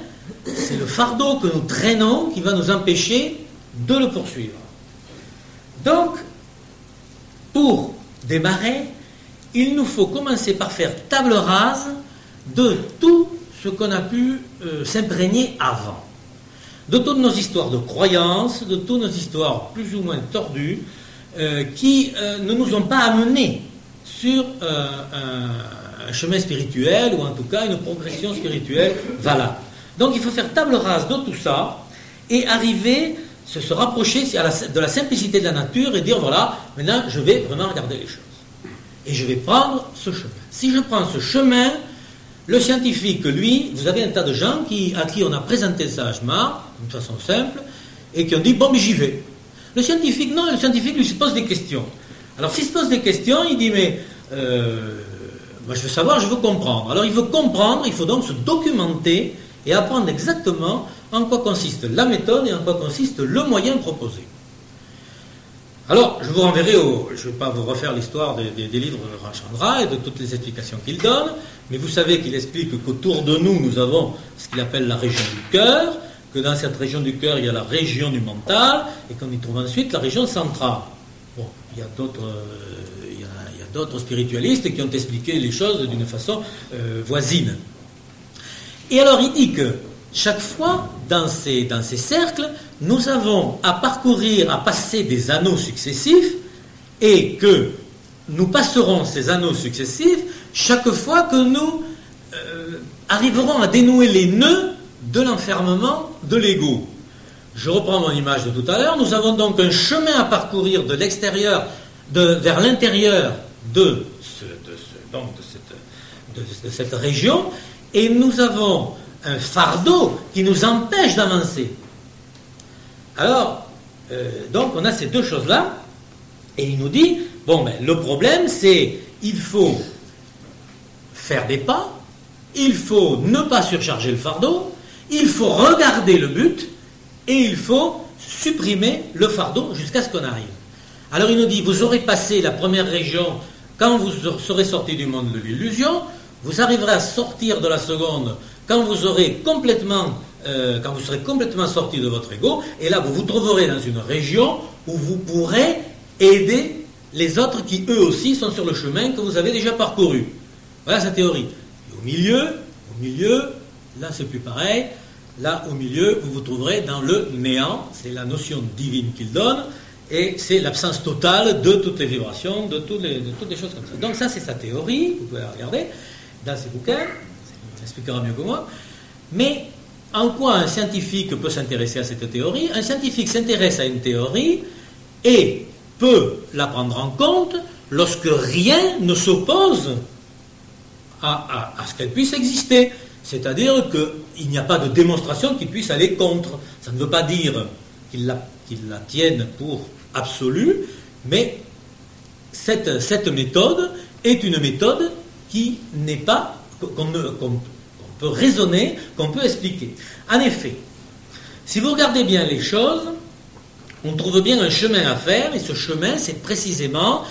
c'est le fardeau que nous traînons qui va nous empêcher de le poursuivre. Donc, pour démarrer, il nous faut commencer par faire table rase de tout ce qu'on a pu euh, s'imprégner avant. De toutes nos histoires de croyances, de toutes nos histoires plus ou moins tordues, euh, qui ne nous ont pas amenés sur euh, un, chemin spirituel ou en tout cas une progression spirituelle valable. Donc il faut faire table rase de tout ça et arriver, se, rapprocher de la simplicité de la nature et dire voilà, maintenant je vais vraiment regarder les choses. Et je vais prendre ce chemin. Si je prends ce chemin, le scientifique, lui, vous avez un tas de gens qui, à qui on a présenté le sagement, d'une façon simple, et qui ont dit bon, mais j'y vais. Le scientifique, non, le scientifique lui se pose des questions. Alors s'il se pose des questions, il dit mais euh, moi je veux savoir, je veux comprendre. Alors il veut comprendre, il faut donc se documenter et apprendre exactement en quoi consiste la méthode et en quoi consiste le moyen proposé. Alors, je vous renverrai au. Je ne vais pas vous refaire l'histoire des, livres de Ramchandra et de toutes les explications qu'il donne, mais vous savez qu'il explique qu'autour de nous, nous avons ce qu'il appelle la région du cœur, que dans cette région du cœur, il y a la région du mental, et qu'on y trouve ensuite la région centrale. Bon, il y a d'autres, euh, d'autres spiritualistes qui ont expliqué les choses d'une façon euh, voisine. Et alors il dit que chaque fois, dans ces, dans ces cercles, nous avons à parcourir, à passer des anneaux successifs, et que nous passerons ces anneaux successifs chaque fois que nous euh, arriverons à dénouer les nœuds de l'enfermement de l'ego. Je reprends mon image de tout à l'heure. Nous avons donc un chemin à parcourir de l'extérieur vers l'intérieur de, cette, région et nous avons un fardeau qui nous empêche d'avancer. Alors, euh, donc on a ces deux choses-là, et il nous dit, bon, ben, le problème c'est, il faut faire des pas, il faut ne pas surcharger le fardeau, il faut regarder le but, et il faut supprimer le fardeau jusqu'à ce qu'on arrive. Alors il nous dit, vous aurez passé la première région, quand vous serez sorti du monde de l'illusion, vous arriverez à sortir de la seconde euh, quand vous serez complètement sorti de votre ego, et là vous vous trouverez dans une région où vous pourrez aider les autres qui eux aussi sont sur le chemin que vous avez déjà parcouru. Voilà sa théorie. au milieu, là c'est plus pareil. Là, au milieu, vous vous trouverez dans le néant, c'est la notion divine qu'il donne, et c'est l'absence totale de toutes les vibrations, de toutes les, choses comme ça. Donc ça, c'est sa théorie, vous pouvez la regarder dans ses bouquins, il expliquera mieux que moi. Mais en quoi un scientifique peut s'intéresser à cette théorie? Un scientifique s'intéresse à une théorie et peut la prendre en compte lorsque rien ne s'oppose à, ce qu'elle puisse exister. C'est-à-dire qu'il n'y a pas de démonstration qui puisse aller contre. Ça ne veut pas dire qu'il la, tienne pour absolue, mais cette, méthode est une méthode qui n'est pas, qu'on peut raisonner, qu'on peut expliquer. En effet, si vous regardez bien les choses, on trouve bien un chemin à faire, et ce chemin, c'est précisément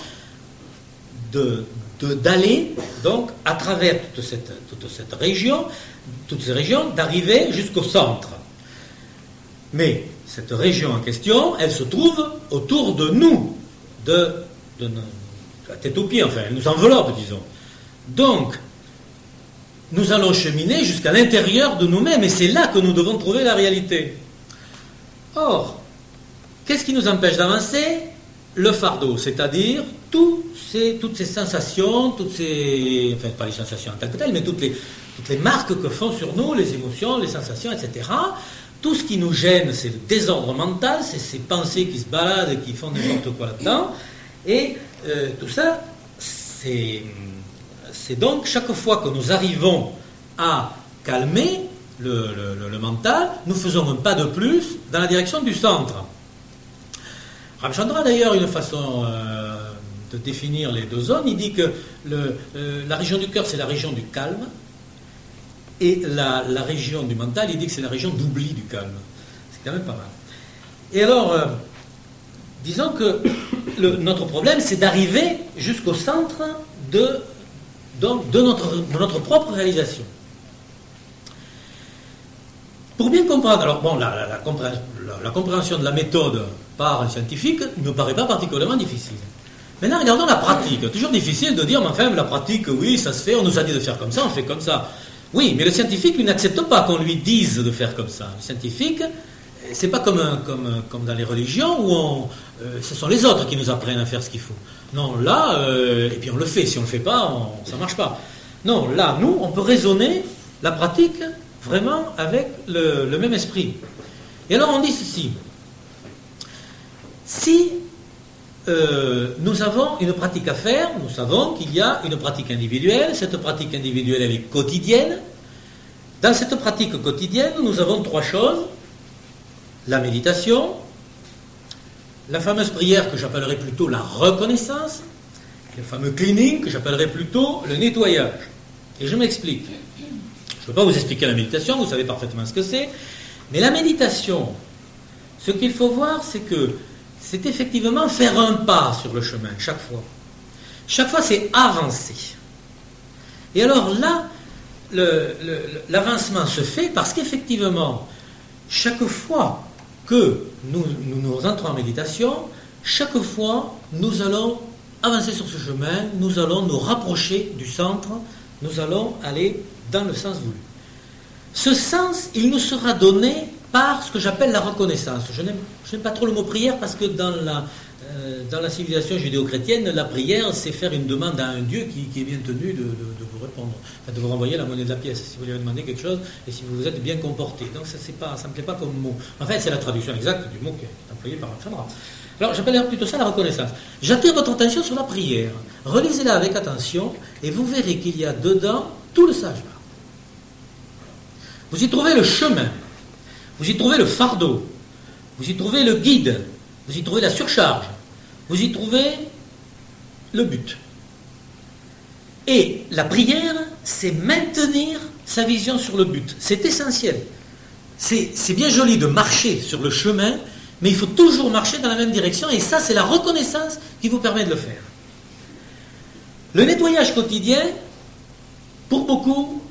de, d'aller donc à travers toute cette, toute région, toutes ces régions, d'arriver jusqu'au centre. Mais cette région en question, elle se trouve autour de nous, de, la tête aux pieds, enfin, elle nous enveloppe, disons. Donc, nous allons cheminer jusqu'à l'intérieur de nous-mêmes, et c'est là que nous devons trouver la réalité. Or, qu'est-ce qui nous empêche d'avancer? Le fardeau, c'est-à-dire tout toutes ces sensations, toutes ces. Enfin, pas les sensations en tant que telles, mais toutes les marques que font sur nous, les émotions, les sensations, etc. Tout ce qui nous gêne, c'est le désordre mental, c'est ces pensées qui se baladent et qui font n'importe quoi là-dedans. Et euh, tout ça, c'est, donc chaque fois que nous arrivons à calmer le, mental, nous faisons un pas de plus dans la direction du centre. Ramchandra, d'ailleurs, une façon euh, de définir les deux zones, il dit que euh, la région du cœur, c'est la région du calme, et la, région du mental, il dit que c'est la région d'oubli du calme. C'est quand même pas mal. Et alors, euh, disons que notre problème, c'est d'arriver jusqu'au centre de, notre, propre réalisation. Pour bien comprendre, alors bon, la, la, compréhension de la méthode par un scientifique ne paraît pas particulièrement difficile. Maintenant, regardons la pratique. Toujours difficile de dire, mais enfin, la pratique, oui, ça se fait, on nous a dit de faire comme ça, on fait comme ça. Oui, mais le scientifique, n'accepte pas qu'on lui dise de faire comme ça. Le scientifique, c'est pas comme, comme, comme dans les religions où euh, ce sont les autres qui nous apprennent à faire ce qu'il faut. Non, là, euh, et puis on le fait. Si on le fait pas, ça marche pas. Non, là, nous, on peut raisonner la pratique vraiment avec le, le même esprit. Et alors on dit ceci. Si euh, nous avons une pratique à faire, nous savons qu'il y a une pratique individuelle, cette pratique individuelle elle est quotidienne. Dans cette pratique quotidienne, nous avons trois choses. La méditation, la fameuse prière que j'appellerais plutôt la reconnaissance, le fameux cleaning que j'appellerais plutôt le nettoyage. Et je m'explique. Je ne peux pas vous expliquer la méditation, vous savez parfaitement ce que c'est, mais la méditation, ce qu'il faut voir, c'est que c'est effectivement faire un pas sur le chemin, chaque fois. Chaque fois, c'est avancer. Et alors là, l'avancement se fait parce qu'effectivement, chaque fois que nous, nous, entrons en méditation, chaque fois, nous allons avancer sur ce chemin, nous allons nous rapprocher du centre, nous allons aller dans le sens voulu. Ce sens, il nous sera donné par ce que j'appelle la reconnaissance. Je n'aime pas trop le mot prière parce que dans la, euh, dans la civilisation judéo-chrétienne, la prière, c'est faire une demande à un Dieu qui, est bien tenu de, vous répondre, de vous renvoyer la monnaie de la pièce si vous lui avez demandé quelque chose et si vous vous êtes bien comporté. Donc ça ne me plaît pas comme mot. En fait, c'est la traduction exacte du mot qui est employé par Chandra. Alors j'appelle plutôt ça la reconnaissance. J'attire votre attention sur la prière. Relisez-la avec attention et vous verrez qu'il y a dedans tout le sagement. vous y trouvez le chemin, vous y trouvez le fardeau, vous y trouvez le guide, vous y trouvez la surcharge, vous y trouvez le but. Et la prière, c'est maintenir sa vision sur le but. C'est essentiel. C'est bien joli de marcher sur le chemin, mais il faut toujours marcher dans la même direction, et ça, c'est la reconnaissance qui vous permet de le faire. Le nettoyage quotidien, pour beaucoup,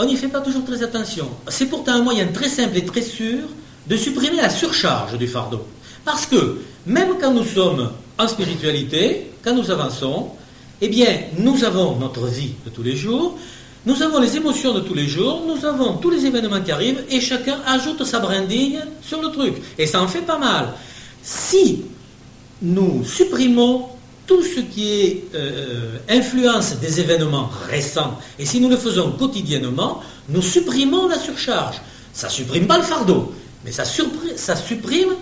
on n'y fait pas toujours très attention. C'est pourtant un moyen très simple et très sûr de supprimer la surcharge du fardeau. Parce que même quand nous sommes en spiritualité, quand nous avançons, eh bien, nous avons notre vie de tous les jours, nous avons les émotions de tous les jours, nous avons tous les événements qui arrivent, et chacun ajoute sa brindille sur le truc. Et ça en fait pas mal. Si nous supprimons tout ce qui est euh, influence des événements récents, et si nous le faisons quotidiennement, nous supprimons la surcharge. Ça ne supprime pas le fardeau, mais ça, ça supprime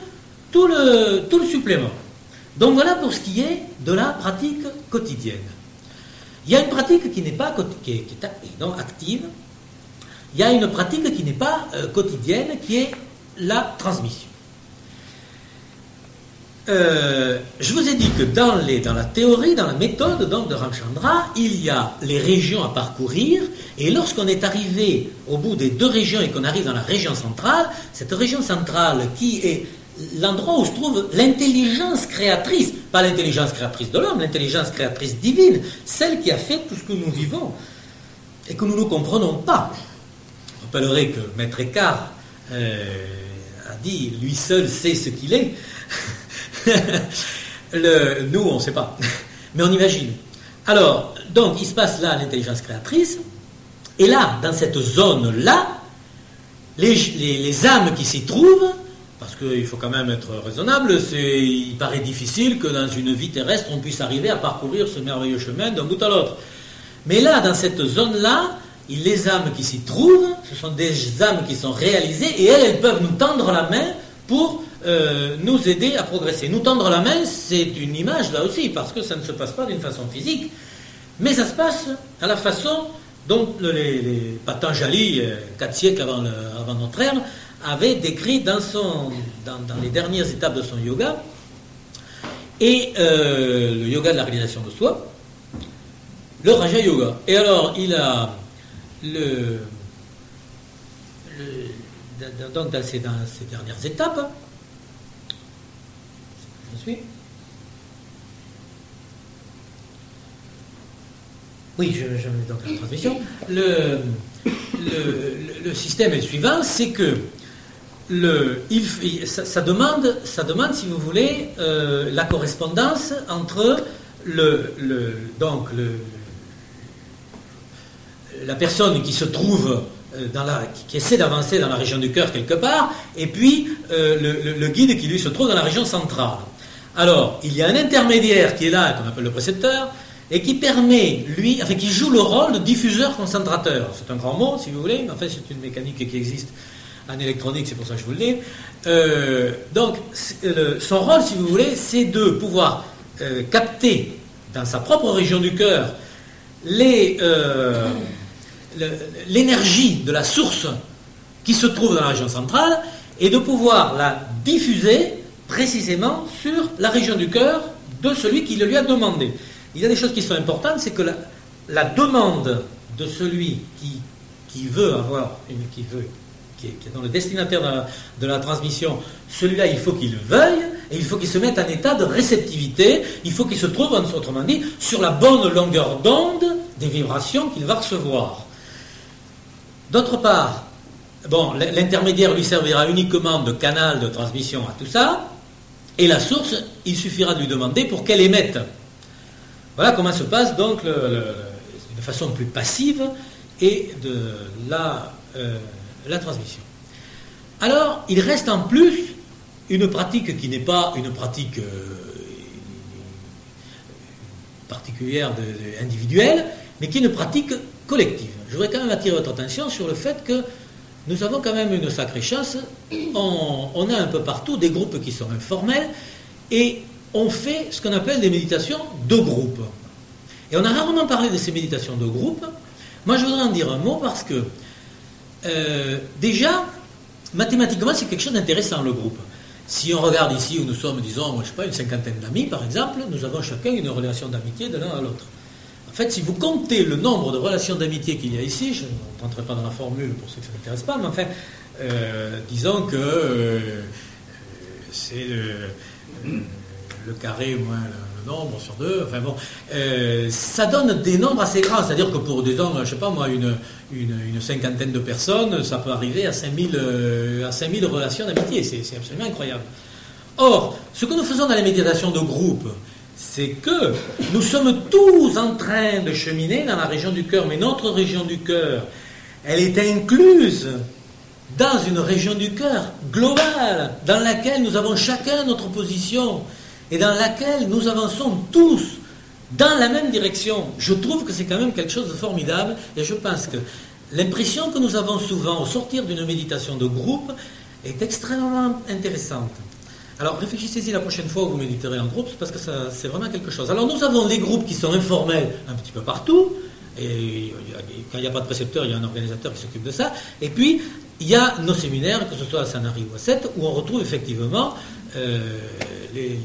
tout le, tout le supplément. Donc voilà pour ce qui est de la pratique quotidienne. Il y a une pratique qui n'est pas qui est, active. Il y a une pratique qui n'est pas euh, quotidienne, qui est la transmission. Euh, je vous ai dit que dans, les, dans, la théorie, dans la méthode donc, de Ramchandra, il y a les régions à parcourir, et lorsqu'on est arrivé au bout des deux régions et qu'on arrive dans la région centrale, cette région centrale qui est l'endroit où se trouve l'intelligence créatrice, pas l'intelligence créatrice de l'homme, l'intelligence créatrice divine, celle qui a fait tout ce que nous vivons et que nous ne comprenons pas. Je rappellerai que Maître Eckhart euh, a dit lui seul sait ce qu'il est. nous, on ne sait pas, mais on imagine. Alors, donc, il se passe là l'intelligence créatrice, et là, dans cette zone-là, les âmes qui s'y trouvent parce qu'il faut quand même être raisonnable, il paraît difficile que dans une vie terrestre, on puisse arriver à parcourir ce merveilleux chemin d'un bout à l'autre. Mais là, dans cette zone-là, les âmes qui s'y trouvent, ce sont des âmes qui sont réalisées, et elles, elles peuvent nous tendre la main pour euh, nous aider à progresser. Nous tendre la main, c'est une image là aussi, parce que ça ne se passe pas d'une façon physique, mais ça se passe à la façon dont les, Patanjali, euh, quatre siècles avant, avant notre ère, avait décrit dans, son, dans, les dernières étapes de son yoga, et euh, le yoga de la réalisation de soi, le Raja Yoga. Et alors, il a le, donc dans ces, dernières étapes, je suis. Oui, je, je mets donc la transmission. Le, le, le, système est le suivant, c'est que le, il, ça, demande, ça demande, si vous voulez, euh, la correspondance entre le, donc la personne qui se trouve euh, dans la, qui, essaie d'avancer dans la région du cœur quelque part, et puis euh, le, guide qui lui se trouve dans la région centrale. Alors, il y a un intermédiaire qui est là, qu'on appelle le précepteur, et qui permet, lui, enfin, qui joue le rôle de diffuseur-concentrateur. C'est un grand mot, si vous voulez, mais en fait, c'est une mécanique qui existe en électronique, c'est pour ça que je vous le dis. Euh, donc, son rôle, si vous voulez, c'est de pouvoir euh, capter dans sa propre région du cœur euh, l'énergie de la source qui se trouve dans la région centrale et de pouvoir la diffuser précisément sur la région du cœur de celui qui le lui a demandé. Il y a des choses qui sont importantes, c'est que la, la, demande de celui qui, qui veut avoir, qui veut qui est, dans le destinataire de la, transmission, celui-là, il faut qu'il veuille et il faut qu'il se mette en état de réceptivité. Il faut qu'il se trouve, autrement dit, sur la bonne longueur d'onde des vibrations qu'il va recevoir. D'autre part, bon, l'intermédiaire lui servira uniquement de canal de transmission à tout ça, et la source, il suffira de lui demander pour qu'elle émette. Voilà comment se passe donc de façon plus passive et de la euh, la transmission. Alors, il reste en plus une pratique qui n'est pas une pratique euh, particulière, individuelle, mais qui est une pratique collective. Je voudrais quand même attirer votre attention sur le fait que nous avons quand même une sacrée chance. On, a un peu partout des groupes qui sont informels et on fait ce qu'on appelle des méditations de groupe. Et on a rarement parlé de ces méditations de groupe. Moi, je voudrais en dire un mot parce que euh, déjà, mathématiquement, c'est quelque chose d'intéressant, le groupe. Si on regarde ici où nous sommes, disons, je sais pas, une cinquantaine d'amis, par exemple, nous avons chacun une relation d'amitié de l'un à l'autre. En fait, si vous comptez le nombre de relations d'amitié qu'il y a ici, je ne rentrerai pas dans la formule pour ceux que ça n'intéresse pas, mais enfin, euh, disons que euh, c'est le, carré moins le, nombre sur deux, enfin bon, euh, ça donne des nombres assez grands, c'est-à-dire que pour, disons, je sais pas moi, une, une, cinquantaine de personnes, ça peut arriver à 5000, à 5000 relations d'amitié, c'est absolument incroyable. Or, ce que nous faisons dans les médiations de groupe, c'est que nous sommes tous en train de cheminer dans la région du cœur, mais notre région du cœur, elle est incluse dans une région du cœur globale, dans laquelle nous avons chacun notre position et dans laquelle nous avançons tous dans la même direction. Je trouve que c'est quand même quelque chose de formidable et je pense que l'impression que nous avons souvent au sortir d'une méditation de groupe est extrêmement intéressante. Alors réfléchissez-y la prochaine fois où vous méditerez en groupe, parce que c'est vraiment quelque chose. Alors nous avons des groupes qui sont informels un petit peu partout, et quand il n'y a pas de précepteur, il y a un organisateur qui s'occupe de ça. Et puis, il y a nos séminaires, que ce soit à Sanary ou à Sète, où on retrouve effectivement euh, les,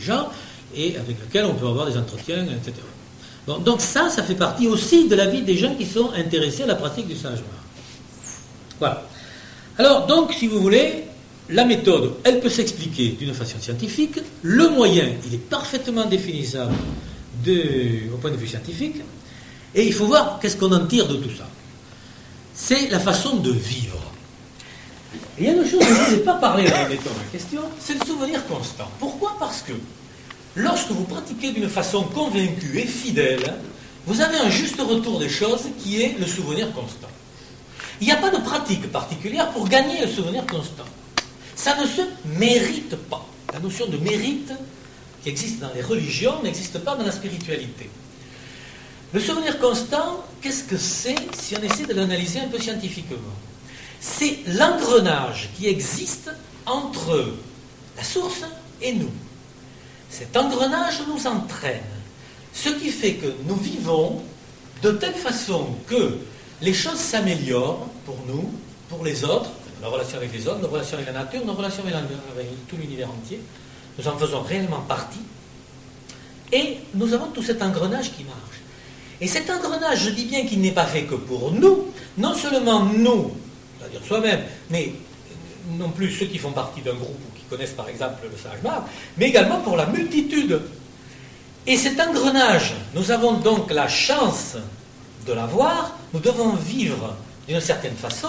gens et avec lesquels on peut avoir des entretiens, etc. donc ça, ça fait partie aussi de la vie des gens qui sont intéressés à la pratique du sage Voilà. Alors, donc, si vous voulez, la méthode, elle peut s'expliquer d'une façon scientifique. Le moyen, il est parfaitement définissable au point de vue scientifique. Et il faut voir qu'est-ce qu'on en tire de tout ça. C'est la façon de vivre. il y a une chose dont je n'ai pas parlé dans la méthode en question, c'est le souvenir constant. Pourquoi? Parce que lorsque vous pratiquez d'une façon convaincue et fidèle, vous avez un juste retour des choses qui est le souvenir constant. Il n'y a pas de pratique particulière pour gagner le souvenir constant. Ça ne se mérite pas. La notion de mérite qui existe dans les religions n'existe pas dans la spiritualité. Le souvenir constant, qu'est-ce que c'est si on essaie de l'analyser un peu scientifiquement? C'est l'engrenage qui existe entre la source et nous. Cet engrenage nous entraîne, ce qui fait que nous vivons de telle façon que les choses s'améliorent pour nous, pour les autres, nos relations avec les hommes, nos relations avec la nature, nos relations avec, tout l'univers entier. Nous en faisons réellement partie. Et nous avons tout cet engrenage qui marche. Et cet engrenage, je dis bien qu'il n'est pas fait que pour nous, non seulement nous, c'est-à-dire soi-même, mais non plus ceux qui font partie d'un groupe ou qui connaissent par exemple le sage mais également pour la multitude. Et cet engrenage, nous avons donc la chance de l'avoir, nous devons vivre d'une certaine façon